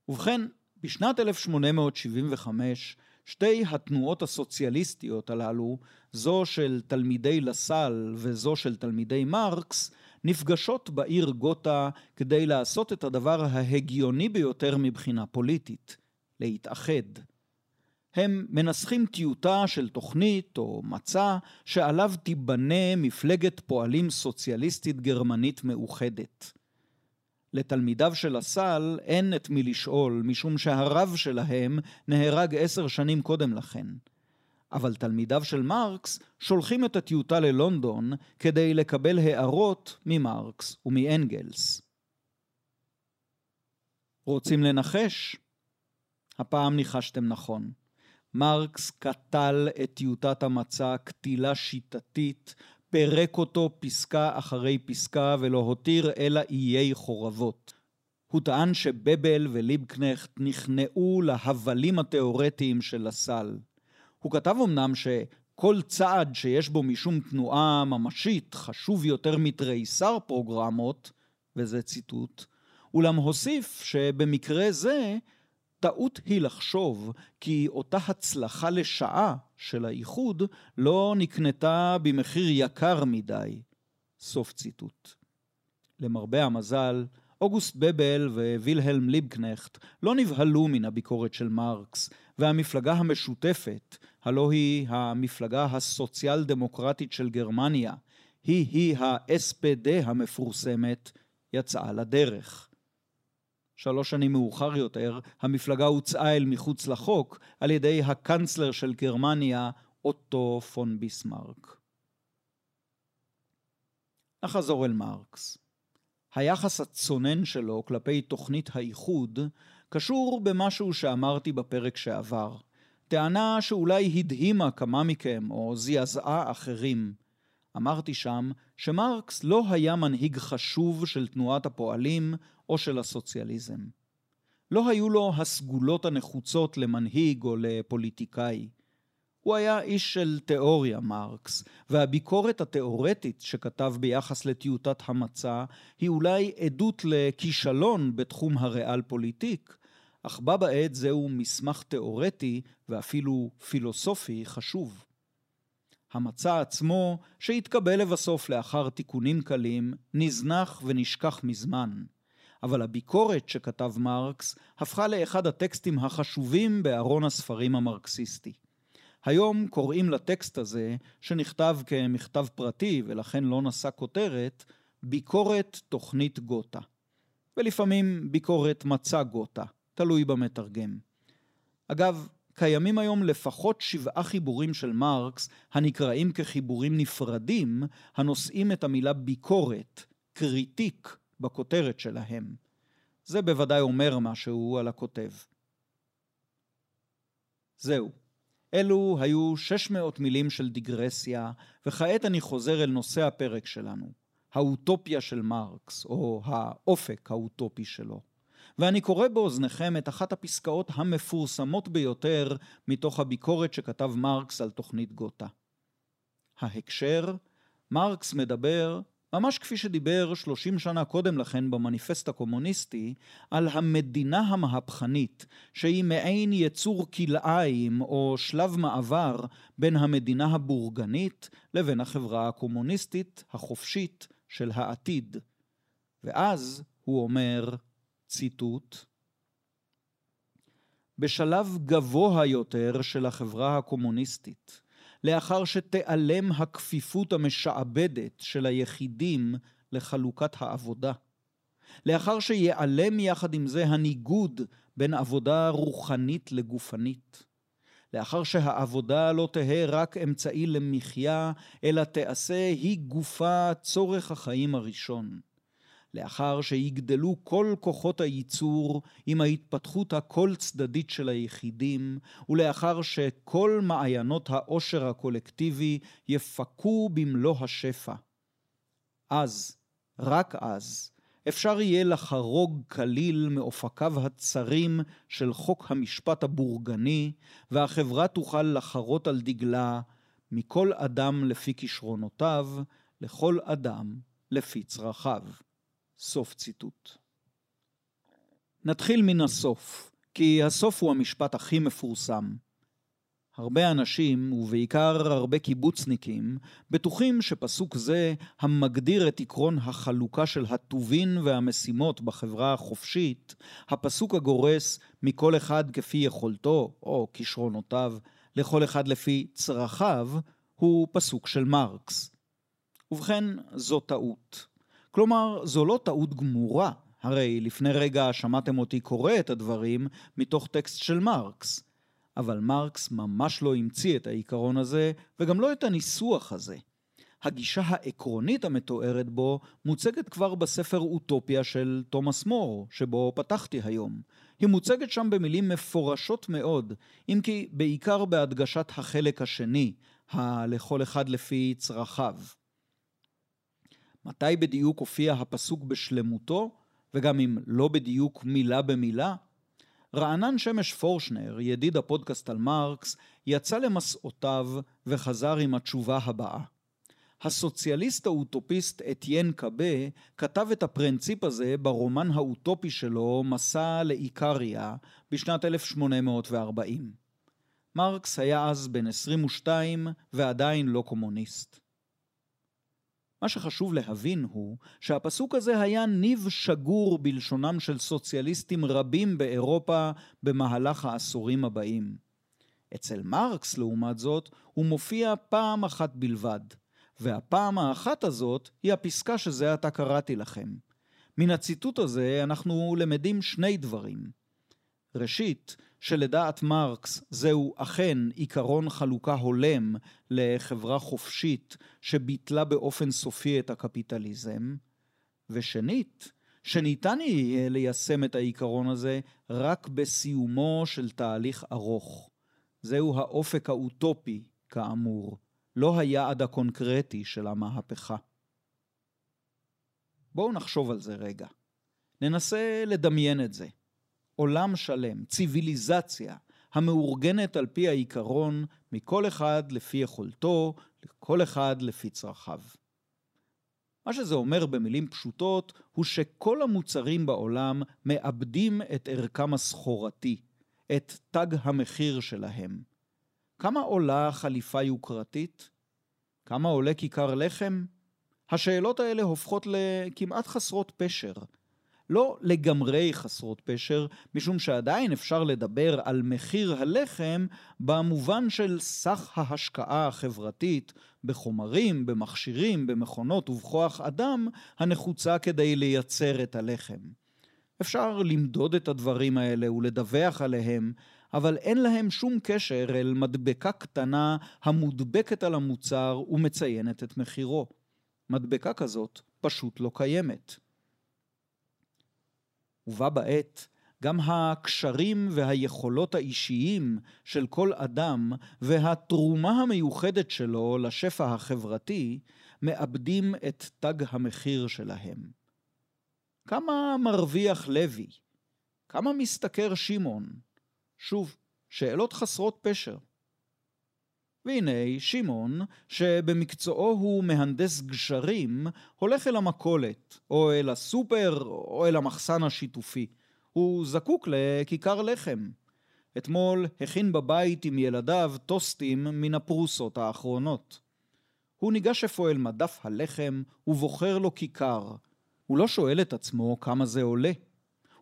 ובכן, בשנת 1875 שתי התנועות הסוציאליסטיות הללו, זו של תלמידי לסל וזו של תלמידי מרקס, נפגשות בעיר גותה כדי לעשות את הדבר ההגיוני ביותר מבחינה פוליטית, להתאחד. הם מנסחים טיוטה של תוכנית או מצע שעליו תיבנה מפלגת פועלים סוציאליסטית גרמנית מאוחדת. לתלמידיו של הסל אין את מי לשאול, משום שהרב שלהם נהרג עשר שנים קודם לכן. אבל תלמידיו של מרקס שולחים את הטיוטה ללונדון כדי לקבל הערות ממרקס ומאנגלס. רוצים לנחש? הפעם ניחשתם נכון. מרקס קטל את טיוטת המצע קטילה שיטתית פירק אותו פסקה אחרי פסקה ולא הותיר אלא איי חורבות. הוא טען שבבל וליבקנכט נכנעו להבלים התאורטיים של הסל. הוא כתב אמנם שכל צעד שיש בו משום תנועה ממשית חשוב יותר מתריסר פרוגרמות, וזה ציטוט, אולם הוסיף שבמקרה זה טעות היא לחשוב כי אותה הצלחה לשעה של האיחוד לא נקנתה במחיר יקר מדי. סוף ציטוט. למרבה המזל, אוגוסט בבל ווילהלם ליבקנכט לא נבהלו מן הביקורת של מרקס, והמפלגה המשותפת, הלא היא המפלגה הסוציאל דמוקרטית של גרמניה, היא-היא ה-SPD המפורסמת, יצאה לדרך. שלוש שנים מאוחר יותר, המפלגה הוצאה אל מחוץ לחוק על ידי הקנצלר של גרמניה, אוטו פון ביסמרק. נחזור אל מרקס. היחס הצונן שלו כלפי תוכנית האיחוד קשור במשהו שאמרתי בפרק שעבר. טענה שאולי הדהימה כמה מכם או זעזעה אחרים. אמרתי שם שמרקס לא היה מנהיג חשוב של תנועת הפועלים או של הסוציאליזם. לא היו לו הסגולות הנחוצות למנהיג או לפוליטיקאי. הוא היה איש של תיאוריה, מרקס, והביקורת התיאורטית שכתב ביחס לטיוטת המצע היא אולי עדות לכישלון בתחום הריאל פוליטיק, אך בה בעת זהו מסמך תאורטי ואפילו פילוסופי חשוב. המצע עצמו, שהתקבל לבסוף לאחר תיקונים קלים, נזנח ונשכח מזמן. אבל הביקורת שכתב מרקס הפכה לאחד הטקסטים החשובים בארון הספרים המרקסיסטי. היום קוראים לטקסט הזה, שנכתב כמכתב פרטי ולכן לא נשא כותרת, ביקורת תוכנית גותה. ולפעמים ביקורת מצע גותה, תלוי במתרגם. אגב, קיימים היום לפחות שבעה חיבורים של מרקס הנקראים כחיבורים נפרדים, הנושאים את המילה ביקורת, Kritik, בכותרת שלהם. זה בוודאי אומר משהו על הכותב. זהו. אלו היו 600 מילים של דיגרסיה, וכעת אני חוזר אל נושא הפרק שלנו, האוטופיה של מרקס, או האופק האוטופי שלו. ואני קורא באוזניכם את אחת הפסקאות המפורסמות ביותר מתוך הביקורת שכתב מרקס על תוכנית גותה. ההקשר, מרקס מדבר ממש כפי שדיבר שלושים שנה קודם לכן במניפסט הקומוניסטי, על המדינה המהפכנית, שהיא מעין יצור כלאיים או שלב מעבר בין המדינה הבורגנית לבין החברה הקומוניסטית החופשית של העתיד. ואז הוא אומר, ציטוט, בשלב גבוה יותר של החברה הקומוניסטית, לאחר שתיעלם הכפיפות המשעבדת של היחידים לחלוקת העבודה. לאחר שיעלם יחד עם זה הניגוד בין עבודה רוחנית לגופנית. לאחר שהעבודה לא תהא רק אמצעי למחיה, אלא תעשה היא גופה צורך החיים הראשון. לאחר שיגדלו כל כוחות הייצור עם ההתפתחות הכל צדדית של היחידים, ולאחר שכל מעיינות העושר הקולקטיבי יפקו במלוא השפע. אז, רק אז, אפשר יהיה לחרוג כליל מאופקיו הצרים של חוק המשפט הבורגני, והחברה תוכל לחרות על דגלה מכל אדם לפי כישרונותיו, לכל אדם לפי צרכיו. סוף ציטוט. נתחיל מן הסוף, כי הסוף הוא המשפט הכי מפורסם. הרבה אנשים, ובעיקר הרבה קיבוצניקים, בטוחים שפסוק זה, המגדיר את עקרון החלוקה של הטובין והמשימות בחברה החופשית, הפסוק הגורס מכל אחד כפי יכולתו או כישרונותיו, לכל אחד לפי צרכיו, הוא פסוק של מרקס. ובכן, זו טעות. כלומר, זו לא טעות גמורה, הרי לפני רגע שמעתם אותי קורא את הדברים מתוך טקסט של מרקס. אבל מרקס ממש לא המציא את העיקרון הזה, וגם לא את הניסוח הזה. הגישה העקרונית המתוארת בו מוצגת כבר בספר אוטופיה של תומאס מור, שבו פתחתי היום. היא מוצגת שם במילים מפורשות מאוד, אם כי בעיקר בהדגשת החלק השני, ה"לכל אחד לפי צרכיו". מתי בדיוק הופיע הפסוק בשלמותו, וגם אם לא בדיוק מילה במילה? רענן שמש פורשנר, ידיד הפודקאסט על מרקס, יצא למסעותיו וחזר עם התשובה הבאה. הסוציאליסט האוטופיסט אתיין קאבה כתב את הפרינציפ הזה ברומן האוטופי שלו, מסע לאיקריה, בשנת 1840. מרקס היה אז בן 22 ועדיין לא קומוניסט. מה שחשוב להבין הוא שהפסוק הזה היה ניב שגור בלשונם של סוציאליסטים רבים באירופה במהלך העשורים הבאים. אצל מרקס, לעומת זאת, הוא מופיע פעם אחת בלבד, והפעם האחת הזאת היא הפסקה שזה עתה קראתי לכם. מן הציטוט הזה אנחנו למדים שני דברים. ראשית, שלדעת מרקס זהו אכן עיקרון חלוקה הולם לחברה חופשית שביטלה באופן סופי את הקפיטליזם, ושנית, שניתן יהיה ליישם את העיקרון הזה רק בסיומו של תהליך ארוך. זהו האופק האוטופי, כאמור, לא היעד הקונקרטי של המהפכה. בואו נחשוב על זה רגע. ננסה לדמיין את זה. עולם שלם, ציוויליזציה, המאורגנת על פי העיקרון מכל אחד לפי יכולתו, לכל אחד לפי צרכיו. מה שזה אומר במילים פשוטות, הוא שכל המוצרים בעולם מאבדים את ערכם הסחורתי, את תג המחיר שלהם. כמה עולה חליפה יוקרתית? כמה עולה כיכר לחם? השאלות האלה הופכות לכמעט חסרות פשר. לא לגמרי חסרות פשר, משום שעדיין אפשר לדבר על מחיר הלחם במובן של סך ההשקעה החברתית בחומרים, במכשירים, במכונות ובכוח אדם הנחוצה כדי לייצר את הלחם. אפשר למדוד את הדברים האלה ולדווח עליהם, אבל אין להם שום קשר אל מדבקה קטנה המודבקת על המוצר ומציינת את מחירו. מדבקה כזאת פשוט לא קיימת. ובה בעת, גם הקשרים והיכולות האישיים של כל אדם והתרומה המיוחדת שלו לשפע החברתי מאבדים את תג המחיר שלהם. כמה מרוויח לוי? כמה משתכר שמעון? שוב, שאלות חסרות פשר. והנה שמעון, שבמקצועו הוא מהנדס גשרים, הולך אל המכולת, או אל הסופר, או אל המחסן השיתופי. הוא זקוק לכיכר לחם. אתמול הכין בבית עם ילדיו טוסטים מן הפרוסות האחרונות. הוא ניגש אפוא אל מדף הלחם ובוחר לו כיכר. הוא לא שואל את עצמו כמה זה עולה.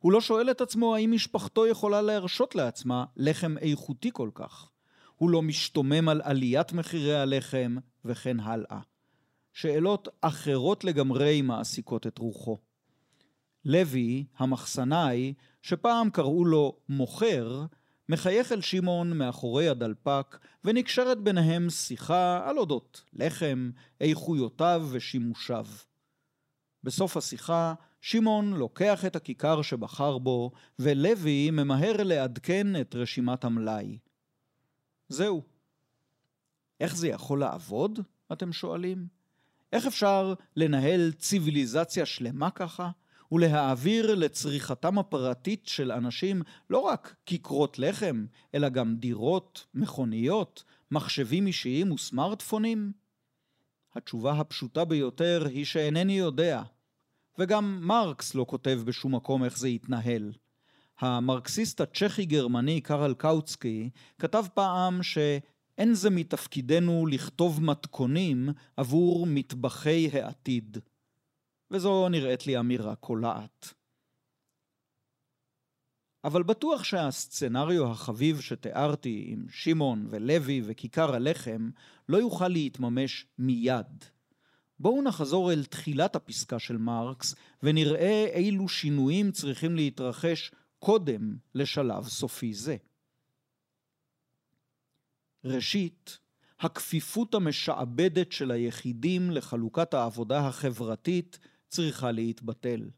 הוא לא שואל את עצמו האם משפחתו יכולה להרשות לעצמה לחם איכותי כל כך. הוא לא משתומם על עליית מחירי הלחם, וכן הלאה. שאלות אחרות לגמרי מעסיקות את רוחו. לוי, המחסנאי, שפעם קראו לו מוכר, מחייך אל שמעון מאחורי הדלפק, ונקשרת ביניהם שיחה על אודות לחם, איכויותיו ושימושיו. בסוף השיחה, שמעון לוקח את הכיכר שבחר בו, ולוי ממהר לעדכן את רשימת המלאי. זהו. איך זה יכול לעבוד? אתם שואלים. איך אפשר לנהל ציוויליזציה שלמה ככה, ולהעביר לצריכתם הפרטית של אנשים לא רק כיכרות לחם, אלא גם דירות, מכוניות, מחשבים אישיים וסמארטפונים? התשובה הפשוטה ביותר היא שאינני יודע, וגם מרקס לא כותב בשום מקום איך זה יתנהל. המרקסיסט הצ'כי-גרמני קרל קאוצקי כתב פעם שאין זה מתפקידנו לכתוב מתכונים עבור מטבחי העתיד. וזו נראית לי אמירה קולעת. אבל בטוח שהסצנריו החביב שתיארתי עם שמעון ולוי וכיכר הלחם לא יוכל להתממש מיד. בואו נחזור אל תחילת הפסקה של מרקס ונראה אילו שינויים צריכים להתרחש קודם לשלב סופי זה. ראשית, הכפיפות המשעבדת של היחידים לחלוקת העבודה החברתית צריכה להתבטל.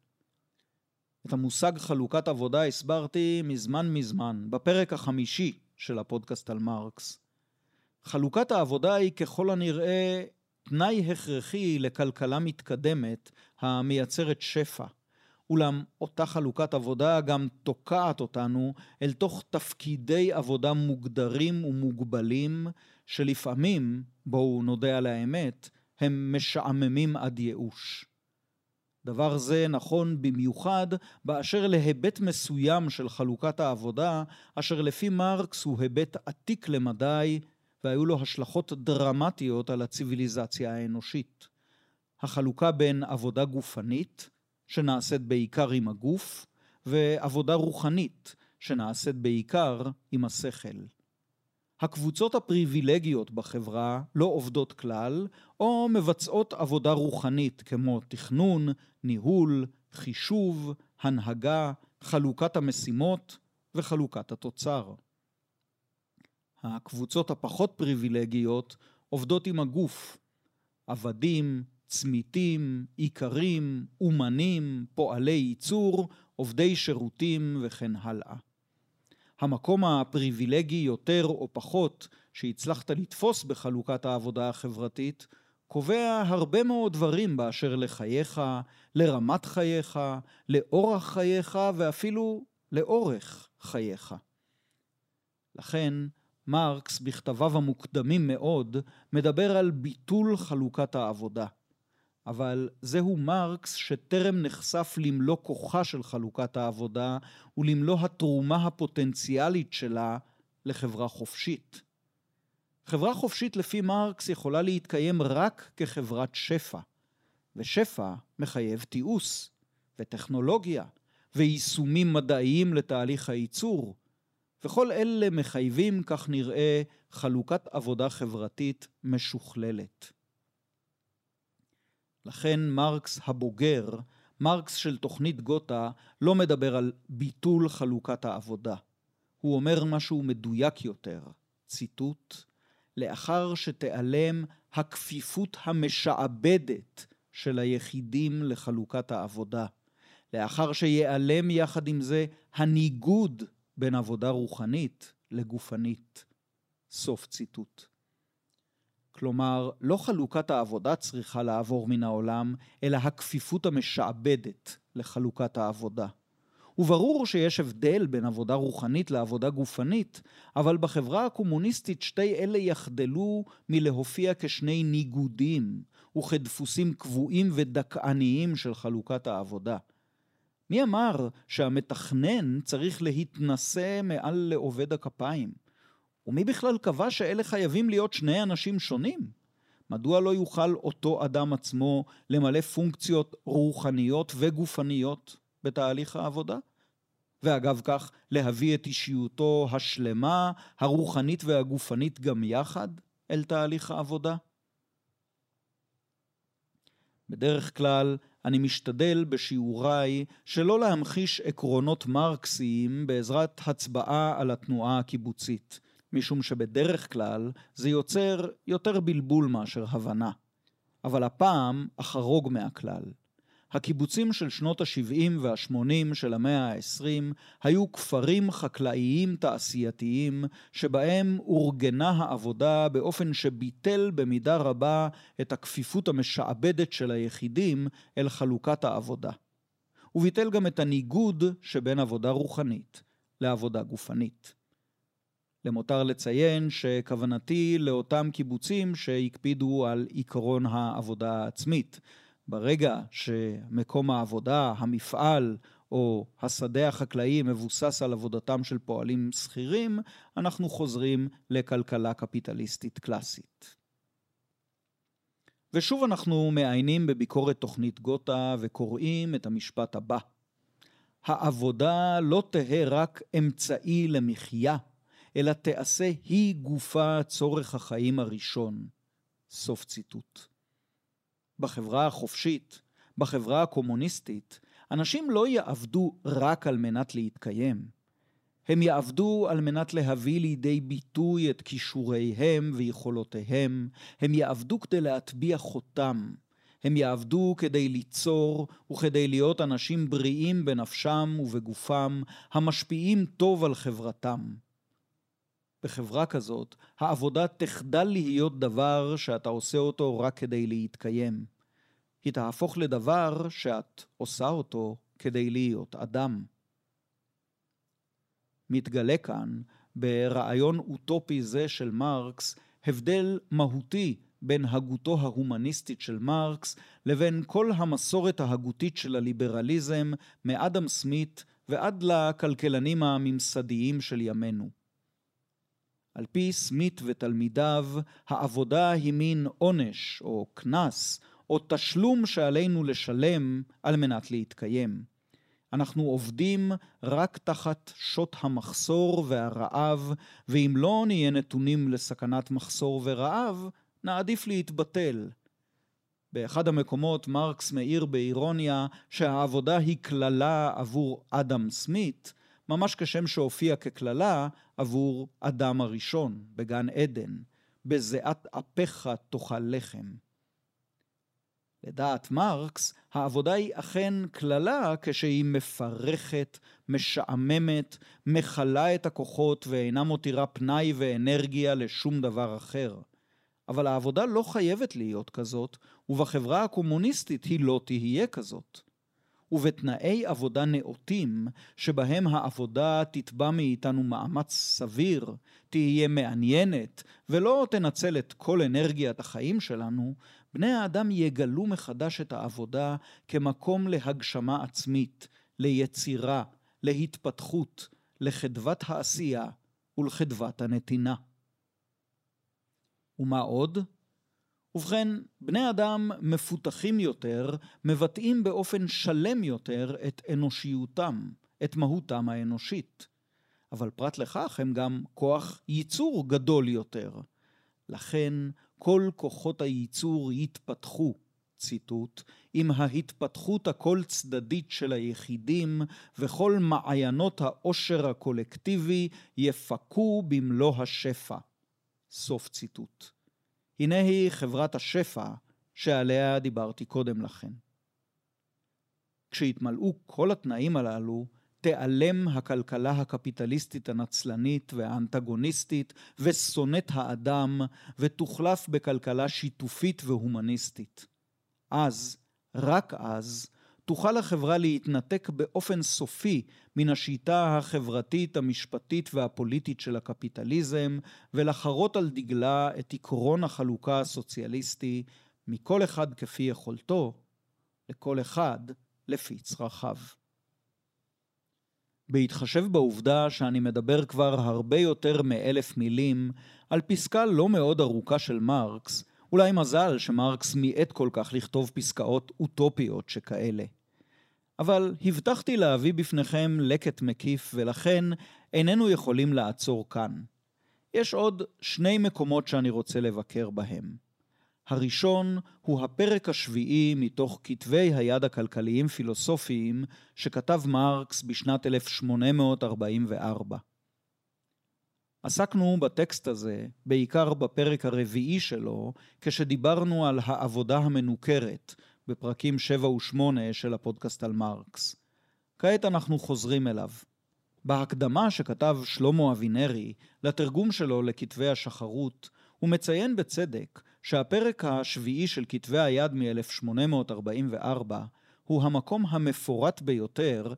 את המושג חלוקת עבודה הסברתי מזמן מזמן, בפרק החמישי של הפודקאסט על מרקס. חלוקת העבודה היא ככל הנראה תנאי הכרחי לכלכלה מתקדמת המייצרת שפע. אולם אותה חלוקת עבודה גם תוקעת אותנו אל תוך תפקידי עבודה מוגדרים ומוגבלים, שלפעמים, בואו נודה על האמת, הם משעממים עד ייאוש. דבר זה נכון במיוחד באשר להיבט מסוים של חלוקת העבודה, אשר לפי מרקס הוא היבט עתיק למדי, והיו לו השלכות דרמטיות על הציוויליזציה האנושית. החלוקה בין עבודה גופנית, שנעשית בעיקר עם הגוף, ועבודה רוחנית, שנעשית בעיקר עם השכל. הקבוצות הפריבילגיות בחברה לא עובדות כלל, או מבצעות עבודה רוחנית כמו תכנון, ניהול, חישוב, הנהגה, חלוקת המשימות וחלוקת התוצר. הקבוצות הפחות פריבילגיות עובדות עם הגוף, עבדים, צמיתים, איכרים, אומנים, פועלי ייצור, עובדי שירותים וכן הלאה. המקום הפריבילגי יותר או פחות שהצלחת לתפוס בחלוקת העבודה החברתית, קובע הרבה מאוד דברים באשר לחייך, לרמת חייך, לאורח חייך ואפילו לאורך חייך. לכן, מרקס בכתביו המוקדמים מאוד מדבר על ביטול חלוקת העבודה. אבל זהו מרקס שטרם נחשף למלוא כוחה של חלוקת העבודה ולמלוא התרומה הפוטנציאלית שלה לחברה חופשית. חברה חופשית לפי מרקס יכולה להתקיים רק כחברת שפע, ושפע מחייב תיעוש, וטכנולוגיה, ויישומים מדעיים לתהליך הייצור, וכל אלה מחייבים, כך נראה, חלוקת עבודה חברתית משוכללת. לכן מרקס הבוגר, מרקס של תוכנית גותה, לא מדבר על ביטול חלוקת העבודה. הוא אומר משהו מדויק יותר, ציטוט, לאחר שתיעלם הכפיפות המשעבדת של היחידים לחלוקת העבודה, לאחר שיעלם יחד עם זה הניגוד בין עבודה רוחנית לגופנית. סוף ציטוט. כלומר, לא חלוקת העבודה צריכה לעבור מן העולם, אלא הכפיפות המשעבדת לחלוקת העבודה. וברור שיש הבדל בין עבודה רוחנית לעבודה גופנית, אבל בחברה הקומוניסטית שתי אלה יחדלו מלהופיע כשני ניגודים וכדפוסים קבועים ודכאניים של חלוקת העבודה. מי אמר שהמתכנן צריך להתנשא מעל לעובד הכפיים? ומי בכלל קבע שאלה חייבים להיות שני אנשים שונים? מדוע לא יוכל אותו אדם עצמו למלא פונקציות רוחניות וגופניות בתהליך העבודה? ואגב כך, להביא את אישיותו השלמה, הרוחנית והגופנית גם יחד אל תהליך העבודה? בדרך כלל, אני משתדל בשיעוריי שלא להמחיש עקרונות מרקסיים בעזרת הצבעה על התנועה הקיבוצית, משום שבדרך כלל זה יוצר יותר בלבול מאשר הבנה. אבל הפעם אחרוג מהכלל. הקיבוצים של שנות ה-70 וה-80 של המאה ה-20 היו כפרים חקלאיים תעשייתיים שבהם אורגנה העבודה באופן שביטל במידה רבה את הכפיפות המשעבדת של היחידים אל חלוקת העבודה. וביטל גם את הניגוד שבין עבודה רוחנית לעבודה גופנית. למותר לציין שכוונתי לאותם קיבוצים שהקפידו על עקרון העבודה העצמית, ברגע שמקום העבודה, המפעל או השדה החקלאי מבוסס על עבודתם של פועלים שכירים, אנחנו חוזרים לכלכלה קפיטליסטית קלאסית. ושוב אנחנו מעיינים בביקורת תוכנית גותה וקוראים את המשפט הבא: העבודה לא תהא רק אמצעי למחיה, אלא תעשה היא גופה צורך החיים הראשון. סוף ציטוט. בחברה החופשית, בחברה הקומוניסטית, אנשים לא יעבדו רק על מנת להתקיים. הם יעבדו על מנת להביא לידי ביטוי את כישוריהם ויכולותיהם, הם יעבדו כדי להטביע חותם, הם יעבדו כדי ליצור וכדי להיות אנשים בריאים בנפשם ובגופם, המשפיעים טוב על חברתם. בחברה כזאת, העבודה תחדל להיות דבר שאתה עושה אותו רק כדי להתקיים. היא תהפוך לדבר שאת עושה אותו כדי להיות אדם. מתגלה כאן, ברעיון אוטופי זה של מרקס, הבדל מהותי בין הגותו ההומניסטית של מרקס לבין כל המסורת ההגותית של הליברליזם מאדם סמית ועד לכלכלנים הממסדיים של ימינו. על פי סמית ותלמידיו, העבודה היא מין עונש או קנס או תשלום שעלינו לשלם על מנת להתקיים. אנחנו עובדים רק תחת שוט המחסור והרעב, ואם לא נהיה נתונים לסכנת מחסור ורעב, נעדיף להתבטל. באחד המקומות מרקס מאיר באירוניה שהעבודה היא קללה עבור אדם סמית, ממש כשם שהופיע כקללה עבור אדם הראשון בגן עדן, בזיעת אפיך תאכל לחם. לדעת מרקס, העבודה היא אכן קללה כשהיא מפרכת, משעממת, מכלה את הכוחות ואינה מותירה פנאי ואנרגיה לשום דבר אחר. אבל העבודה לא חייבת להיות כזאת, ובחברה הקומוניסטית היא לא תהיה כזאת. ובתנאי עבודה נאותים, שבהם העבודה תתבע מאיתנו מאמץ סביר, תהיה מעניינת, ולא תנצל את כל אנרגיית החיים שלנו, בני האדם יגלו מחדש את העבודה כמקום להגשמה עצמית, ליצירה, להתפתחות, לחדוות העשייה ולחדוות הנתינה. ומה עוד? ובכן, בני אדם מפותחים יותר, מבטאים באופן שלם יותר את אנושיותם, את מהותם האנושית. אבל פרט לכך הם גם כוח ייצור גדול יותר. לכן כל כוחות הייצור יתפתחו, ציטוט, עם ההתפתחות הכל צדדית של היחידים וכל מעיינות העושר הקולקטיבי יפקו במלוא השפע. סוף ציטוט. הנה היא חברת השפע שעליה דיברתי קודם לכן. כשיתמלאו כל התנאים הללו, תיעלם הכלכלה הקפיטליסטית הנצלנית והאנטגוניסטית ושונאת האדם, ותוחלף בכלכלה שיתופית והומניסטית. אז, רק אז, תוכל החברה להתנתק באופן סופי מן השיטה החברתית, המשפטית והפוליטית של הקפיטליזם, ולחרות על דגלה את עקרון החלוקה הסוציאליסטי, מכל אחד כפי יכולתו, לכל אחד לפי צרכיו. בהתחשב בעובדה שאני מדבר כבר הרבה יותר מאלף מילים על פסקה לא מאוד ארוכה של מרקס, אולי מזל שמרקס מיעט כל כך לכתוב פסקאות אוטופיות שכאלה. אבל הבטחתי להביא בפניכם לקט מקיף, ולכן איננו יכולים לעצור כאן. יש עוד שני מקומות שאני רוצה לבקר בהם. הראשון הוא הפרק השביעי מתוך כתבי היד הכלכליים פילוסופיים שכתב מרקס בשנת 1844. עסקנו בטקסט הזה בעיקר בפרק הרביעי שלו, כשדיברנו על העבודה המנוכרת בפרקים 7 ו-8 של הפודקאסט על מרקס. כעת אנחנו חוזרים אליו. בהקדמה שכתב שלמה אבינרי לתרגום שלו לכתבי השחרות, הוא מציין בצדק שהפרק השביעי של כתבי היד מ-1844 הוא המקום המפורט ביותר,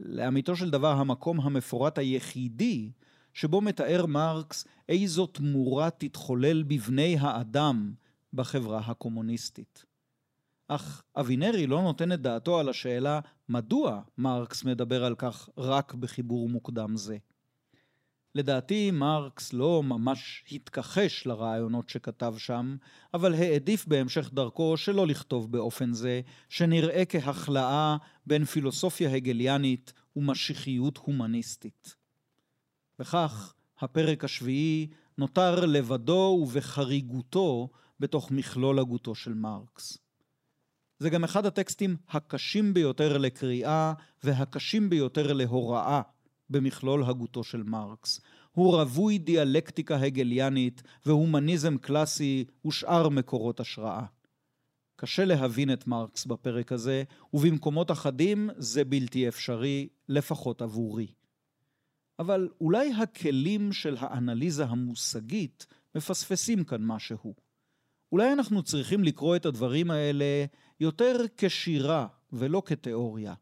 לאמיתו של דבר המקום המפורט היחידי, שבו מתאר מרקס איזו תמורה תתחולל בבני האדם בחברה הקומוניסטית. אך אבינרי לא נותן את דעתו על השאלה מדוע מרקס מדבר על כך רק בחיבור מוקדם זה. לדעתי מרקס לא ממש התכחש לרעיונות שכתב שם, אבל העדיף בהמשך דרכו שלא לכתוב באופן זה, שנראה כהכלאה בין פילוסופיה הגליאנית ומשיחיות הומניסטית. וכך, הפרק השביעי נותר לבדו ובחריגותו בתוך מכלול הגותו של מרקס. זה גם אחד הטקסטים הקשים ביותר לקריאה והקשים ביותר להוראה במכלול הגותו של מרקס. הוא רווי דיאלקטיקה הגליאנית והומניזם קלאסי ושאר מקורות השראה. קשה להבין את מרקס בפרק הזה, ובמקומות אחדים זה בלתי אפשרי, לפחות עבורי. אבל אולי הכלים של האנליזה המושגית מפספסים כאן משהו. אולי אנחנו צריכים לקרוא את הדברים האלה יותר כשירה ולא כתיאוריה.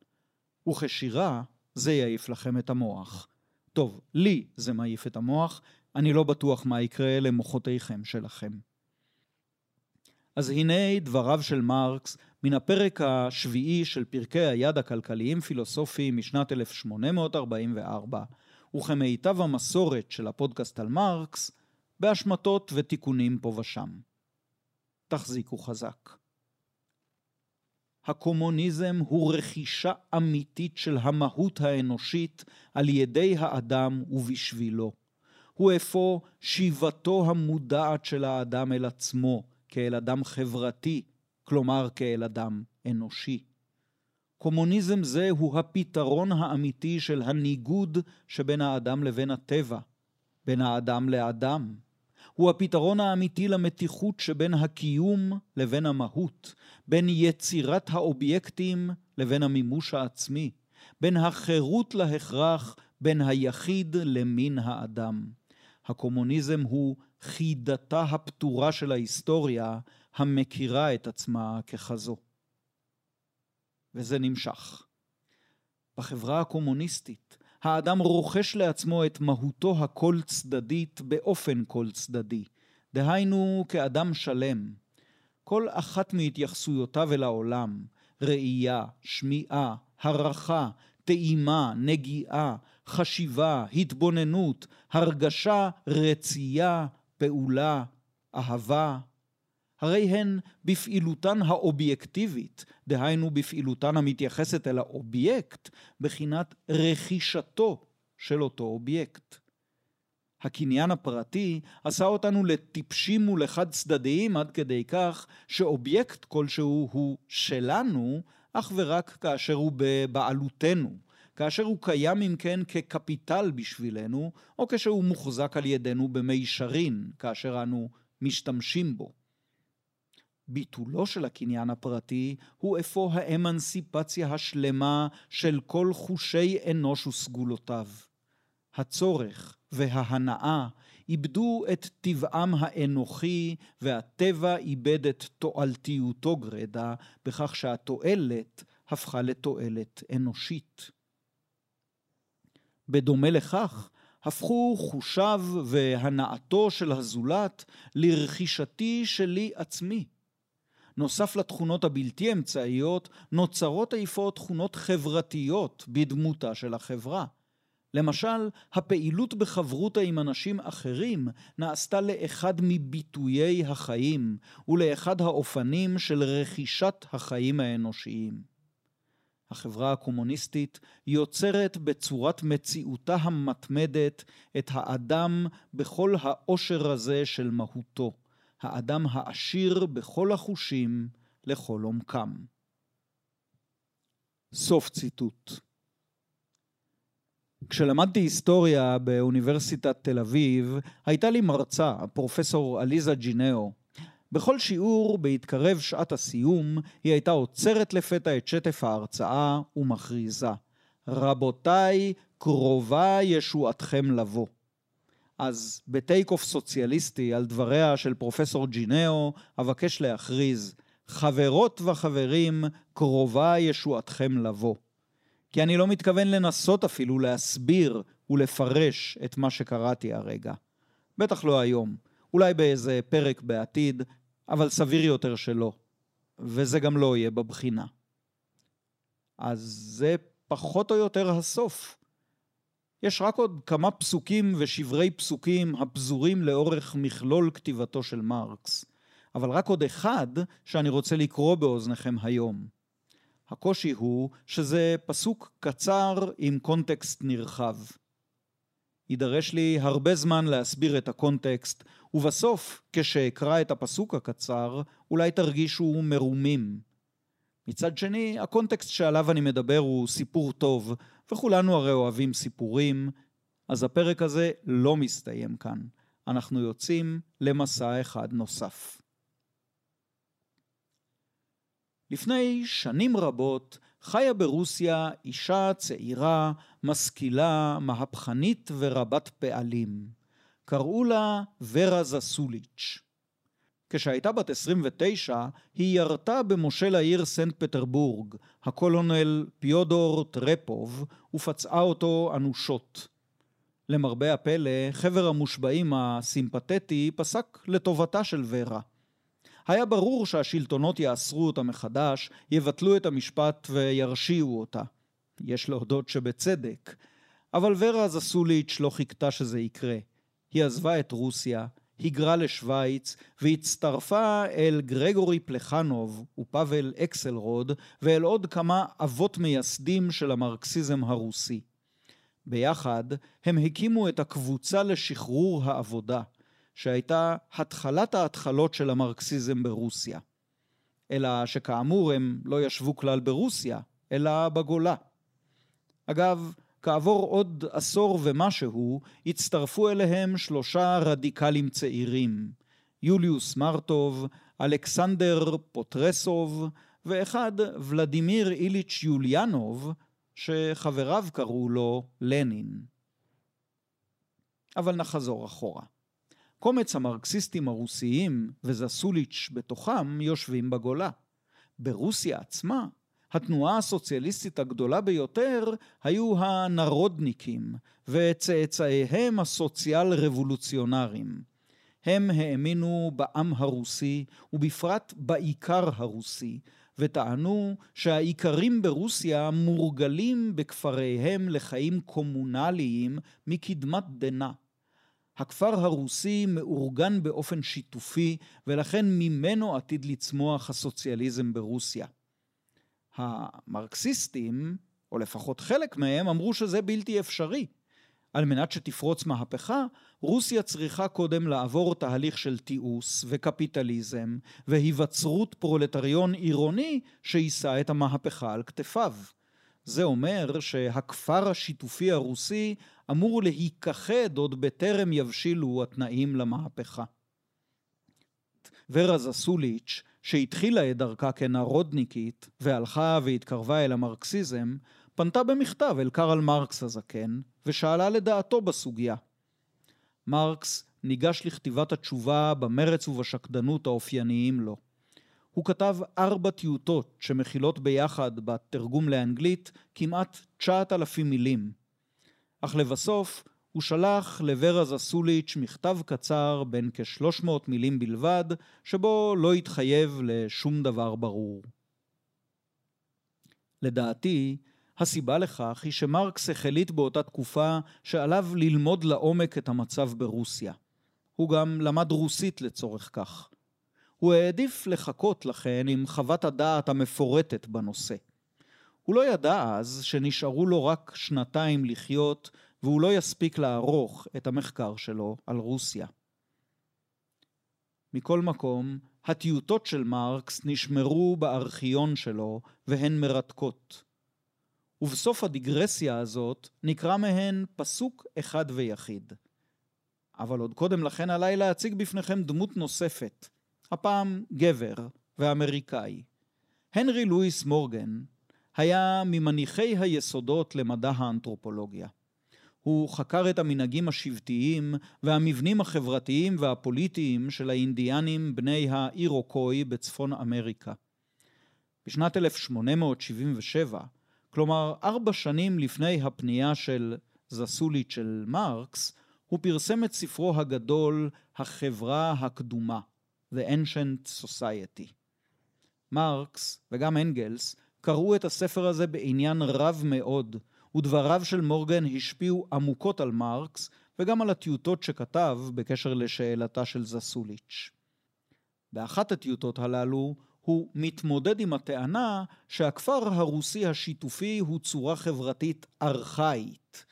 וכשירה זה יעיף לכם את המוח. טוב, לי זה מעיף את המוח, אני לא בטוח מה יקרה למוחותיכם שלכם. אז הנה דבריו של מרקס מן הפרק השביעי של פרקי היד הכלכליים פילוסופיים משנת 1844, וכמיטב המסורת של הפודקאסט על מרקס, בהשמטות ותיקונים פה ושם. תחזיקו חזק. הקומוניזם הוא רכישה אמיתית של המהות האנושית על ידי האדם ובשבילו. הוא אפוא שיבתו המודעת של האדם אל עצמו, כאל אדם חברתי, כלומר כאל אדם אנושי. קומוניזם זה הוא הפתרון האמיתי של הניגוד שבין האדם לבין הטבע, בין האדם לאדם. הוא הפתרון האמיתי למתיחות שבין הקיום לבין המהות, בין יצירת האובייקטים לבין המימוש העצמי, בין החירות להכרח, בין היחיד למין האדם. הקומוניזם הוא חידתה הפתורה של ההיסטוריה, המכירה את עצמה ככזו. וזה נמשך. בחברה הקומוניסטית, האדם רוכש לעצמו את מהותו הכל צדדית באופן כל צדדי, דהיינו כאדם שלם. כל אחת מהתייחסויותיו אל העולם, ראייה, שמיעה, הערכה, טעימה, נגיעה, חשיבה, התבוננות, הרגשה, רצייה, פעולה, אהבה, הרי הן בפעילותן האובייקטיבית, דהיינו בפעילותן המתייחסת אל האובייקט, בחינת רכישתו של אותו אובייקט. הקניין הפרטי עשה אותנו לטיפשים ולחד צדדיים עד כדי כך שאובייקט כלשהו הוא שלנו אך ורק כאשר הוא בבעלותנו, כאשר הוא קיים אם כן כקפיטל בשבילנו, או כשהוא מוחזק על ידינו במישרין, כאשר אנו משתמשים בו. ביטולו של הקניין הפרטי הוא אפוא האמנסיפציה השלמה של כל חושי אנוש וסגולותיו. הצורך וההנאה איבדו את טבעם האנוכי והטבע איבד את תועלתיותו גרידא בכך שהתועלת הפכה לתועלת אנושית. בדומה לכך, הפכו חושיו והנאתו של הזולת לרכישתי שלי עצמי. נוסף לתכונות הבלתי אמצעיות, נוצרות אפוא תכונות חברתיות בדמותה של החברה. למשל, הפעילות בחברותה עם אנשים אחרים נעשתה לאחד מביטויי החיים ולאחד האופנים של רכישת החיים האנושיים. החברה הקומוניסטית יוצרת בצורת מציאותה המתמדת את האדם בכל העושר הזה של מהותו. האדם העשיר בכל החושים לכל עומקם. סוף ציטוט. כשלמדתי היסטוריה באוניברסיטת תל אביב, הייתה לי מרצה, פרופסור עליזה ג'ינאו. בכל שיעור, בהתקרב שעת הסיום, היא הייתה עוצרת לפתע את שטף ההרצאה ומכריזה: רבותיי, קרובה ישועתכם לבוא. אז בטייק אוף סוציאליסטי על דבריה של פרופסור ג'ינאו, אבקש להכריז, חברות וחברים, קרובה ישועתכם לבוא. כי אני לא מתכוון לנסות אפילו להסביר ולפרש את מה שקראתי הרגע. בטח לא היום, אולי באיזה פרק בעתיד, אבל סביר יותר שלא. וזה גם לא יהיה בבחינה. אז זה פחות או יותר הסוף. יש רק עוד כמה פסוקים ושברי פסוקים הפזורים לאורך מכלול כתיבתו של מרקס, אבל רק עוד אחד שאני רוצה לקרוא באוזניכם היום. הקושי הוא שזה פסוק קצר עם קונטקסט נרחב. יידרש לי הרבה זמן להסביר את הקונטקסט, ובסוף, כשאקרא את הפסוק הקצר, אולי תרגישו מרומים. מצד שני, הקונטקסט שעליו אני מדבר הוא סיפור טוב, וכולנו הרי אוהבים סיפורים, אז הפרק הזה לא מסתיים כאן. אנחנו יוצאים למסע אחד נוסף. לפני שנים רבות חיה ברוסיה אישה צעירה, משכילה, מהפכנית ורבת פעלים. קראו לה ורה זסוליץ'. כשהייתה בת 29, היא ירתה במושל העיר סנט פטרבורג, הקולונל פיודור טרפוב, ופצעה אותו אנושות. למרבה הפלא, חבר המושבעים הסימפתטי פסק לטובתה של ורה. היה ברור שהשלטונות יאסרו אותה מחדש, יבטלו את המשפט וירשיעו אותה. יש להודות שבצדק. אבל ורה זסוליץ' לא חיכתה שזה יקרה. היא עזבה את רוסיה, היגרה לשוויץ והצטרפה אל גרגורי פלחנוב ופאבל אקסלרוד ואל עוד כמה אבות מייסדים של המרקסיזם הרוסי. ביחד הם הקימו את הקבוצה לשחרור העבודה, שהייתה התחלת ההתחלות של המרקסיזם ברוסיה. אלא שכאמור הם לא ישבו כלל ברוסיה, אלא בגולה. אגב, כעבור עוד עשור ומשהו, הצטרפו אליהם שלושה רדיקלים צעירים, יוליוס מרטוב, אלכסנדר פוטרסוב, ואחד ולדימיר איליץ' יוליאנוב, שחבריו קראו לו לנין. אבל נחזור אחורה. קומץ המרקסיסטים הרוסיים, וזסוליץ' בתוכם, יושבים בגולה. ברוסיה עצמה התנועה הסוציאליסטית הגדולה ביותר היו הנרודניקים וצאצאיהם הסוציאל רבולוציונרים. הם האמינו בעם הרוסי, ובפרט בעיקר הרוסי, וטענו שהאיכרים ברוסיה מורגלים בכפריהם לחיים קומונליים מקדמת דנא. הכפר הרוסי מאורגן באופן שיתופי, ולכן ממנו עתיד לצמוח הסוציאליזם ברוסיה. המרקסיסטים, או לפחות חלק מהם, אמרו שזה בלתי אפשרי. על מנת שתפרוץ מהפכה, רוסיה צריכה קודם לעבור תהליך של תיעוש וקפיטליזם והיווצרות פרולטריון עירוני שיישא את המהפכה על כתפיו. זה אומר שהכפר השיתופי הרוסי אמור להיכחד עוד בטרם יבשילו התנאים למהפכה. ורה זסוליץ', שהתחילה את דרכה כנרודניקית והלכה והתקרבה אל המרקסיזם, פנתה במכתב אל קרל מרקס הזקן, ושאלה לדעתו בסוגיה. מרקס ניגש לכתיבת התשובה במרץ ובשקדנות האופייניים לו. הוא כתב ארבע טיוטות שמכילות ביחד בתרגום לאנגלית כמעט 9,000 מילים. אך לבסוף הוא שלח לוורה זסוליץ' מכתב קצר בין כ-300 מילים בלבד, שבו לא התחייב לשום דבר ברור. לדעתי, הסיבה לכך היא שמרקס החליט באותה תקופה שעליו ללמוד לעומק את המצב ברוסיה. הוא גם למד רוסית לצורך כך. הוא העדיף לחכות לכן עם חוות הדעת המפורטת בנושא. הוא לא ידע אז שנשארו לו רק שנתיים לחיות והוא לא יספיק לערוך את המחקר שלו על רוסיה. מכל מקום, הטיוטות של מרקס נשמרו בארכיון שלו והן מרתקות. ובסוף הדיגרסיה הזאת נקרא מהן פסוק אחד ויחיד. אבל עוד קודם לכן עליי להציג בפניכם דמות נוספת, הפעם גבר ואמריקאי. הנרי לואיס מורגן היה ממניחי היסודות למדע האנתרופולוגיה. הוא חקר את המנהגים השבטיים והמבנים החברתיים והפוליטיים של האינדיאנים בני האירוקוי בצפון אמריקה. בשנת 1877 כלומר, ארבע שנים לפני הפנייה של זסולית של מרקס, הוא פרסם את ספרו הגדול "החברה הקדומה" The Ancient Society. מרקס וגם אנגלס קראו את הספר הזה בעניין רב מאוד, ודבריו של מורגן השפיעו עמוקות על מרקס וגם על הטיוטות שכתב בקשר לשאלתה של זסוליץ'. באחת הטיוטות הללו הוא מתמודד עם הטענה שהכפר הרוסי השיתופי הוא צורה חברתית ארכאית,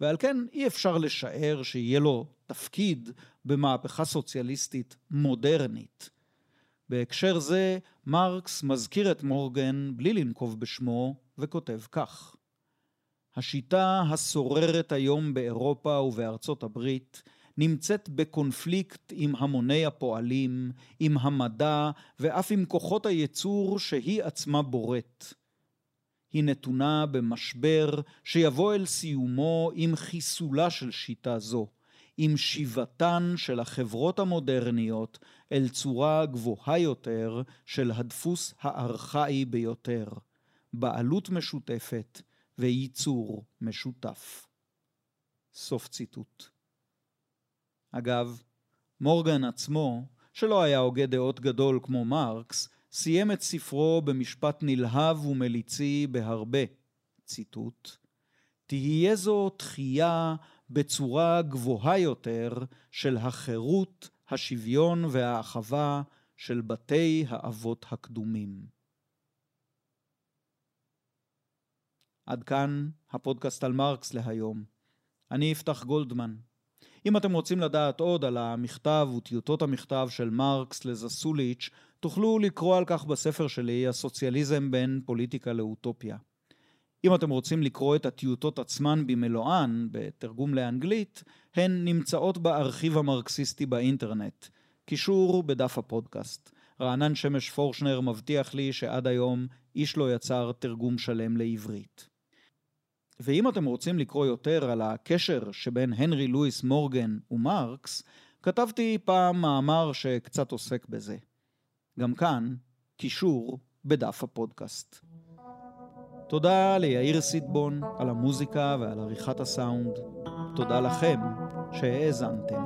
ועל כן אי אפשר לשער שיהיה לו תפקיד במהפכה סוציאליסטית מודרנית. בהקשר זה, מרקס מזכיר את מורגן בלי לנקוב בשמו, וכותב כך: השיטה השוררת היום באירופה ובארצות הברית נמצאת בקונפליקט עם המוני הפועלים, עם המדע ואף עם כוחות הייצור שהיא עצמה בוראת. היא נתונה במשבר שיבוא אל סיומו עם חיסולה של שיטה זו, עם שיבתן של החברות המודרניות אל צורה גבוהה יותר של הדפוס הארכאי ביותר, בעלות משותפת וייצור משותף. סוף ציטוט. אגב, מורגן עצמו, שלא היה הוגה דעות גדול כמו מרקס, סיים את ספרו במשפט נלהב ומליצי בהרבה, ציטוט, תהיה זו תחייה בצורה גבוהה יותר של החירות, השוויון והאחווה של בתי האבות הקדומים. עד כאן הפודקאסט על מרקס להיום. אני יפתח גולדמן. אם אתם רוצים לדעת עוד על המכתב וטיוטות המכתב של מרקס לזסוליץ', תוכלו לקרוא על כך בספר שלי, הסוציאליזם בין פוליטיקה לאוטופיה. אם אתם רוצים לקרוא את הטיוטות עצמן במלואן, בתרגום לאנגלית, הן נמצאות בארכיב המרקסיסטי באינטרנט. קישור בדף הפודקאסט. רענן שמש פורשנר מבטיח לי שעד היום איש לא יצר תרגום שלם לעברית. ואם אתם רוצים לקרוא יותר על הקשר שבין הנרי לואיס מורגן ומרקס, כתבתי פעם מאמר שקצת עוסק בזה. גם כאן, קישור בדף הפודקאסט. תודה ליאיר סיטבון על המוזיקה ועל עריכת הסאונד. תודה לכם שהאזנתם.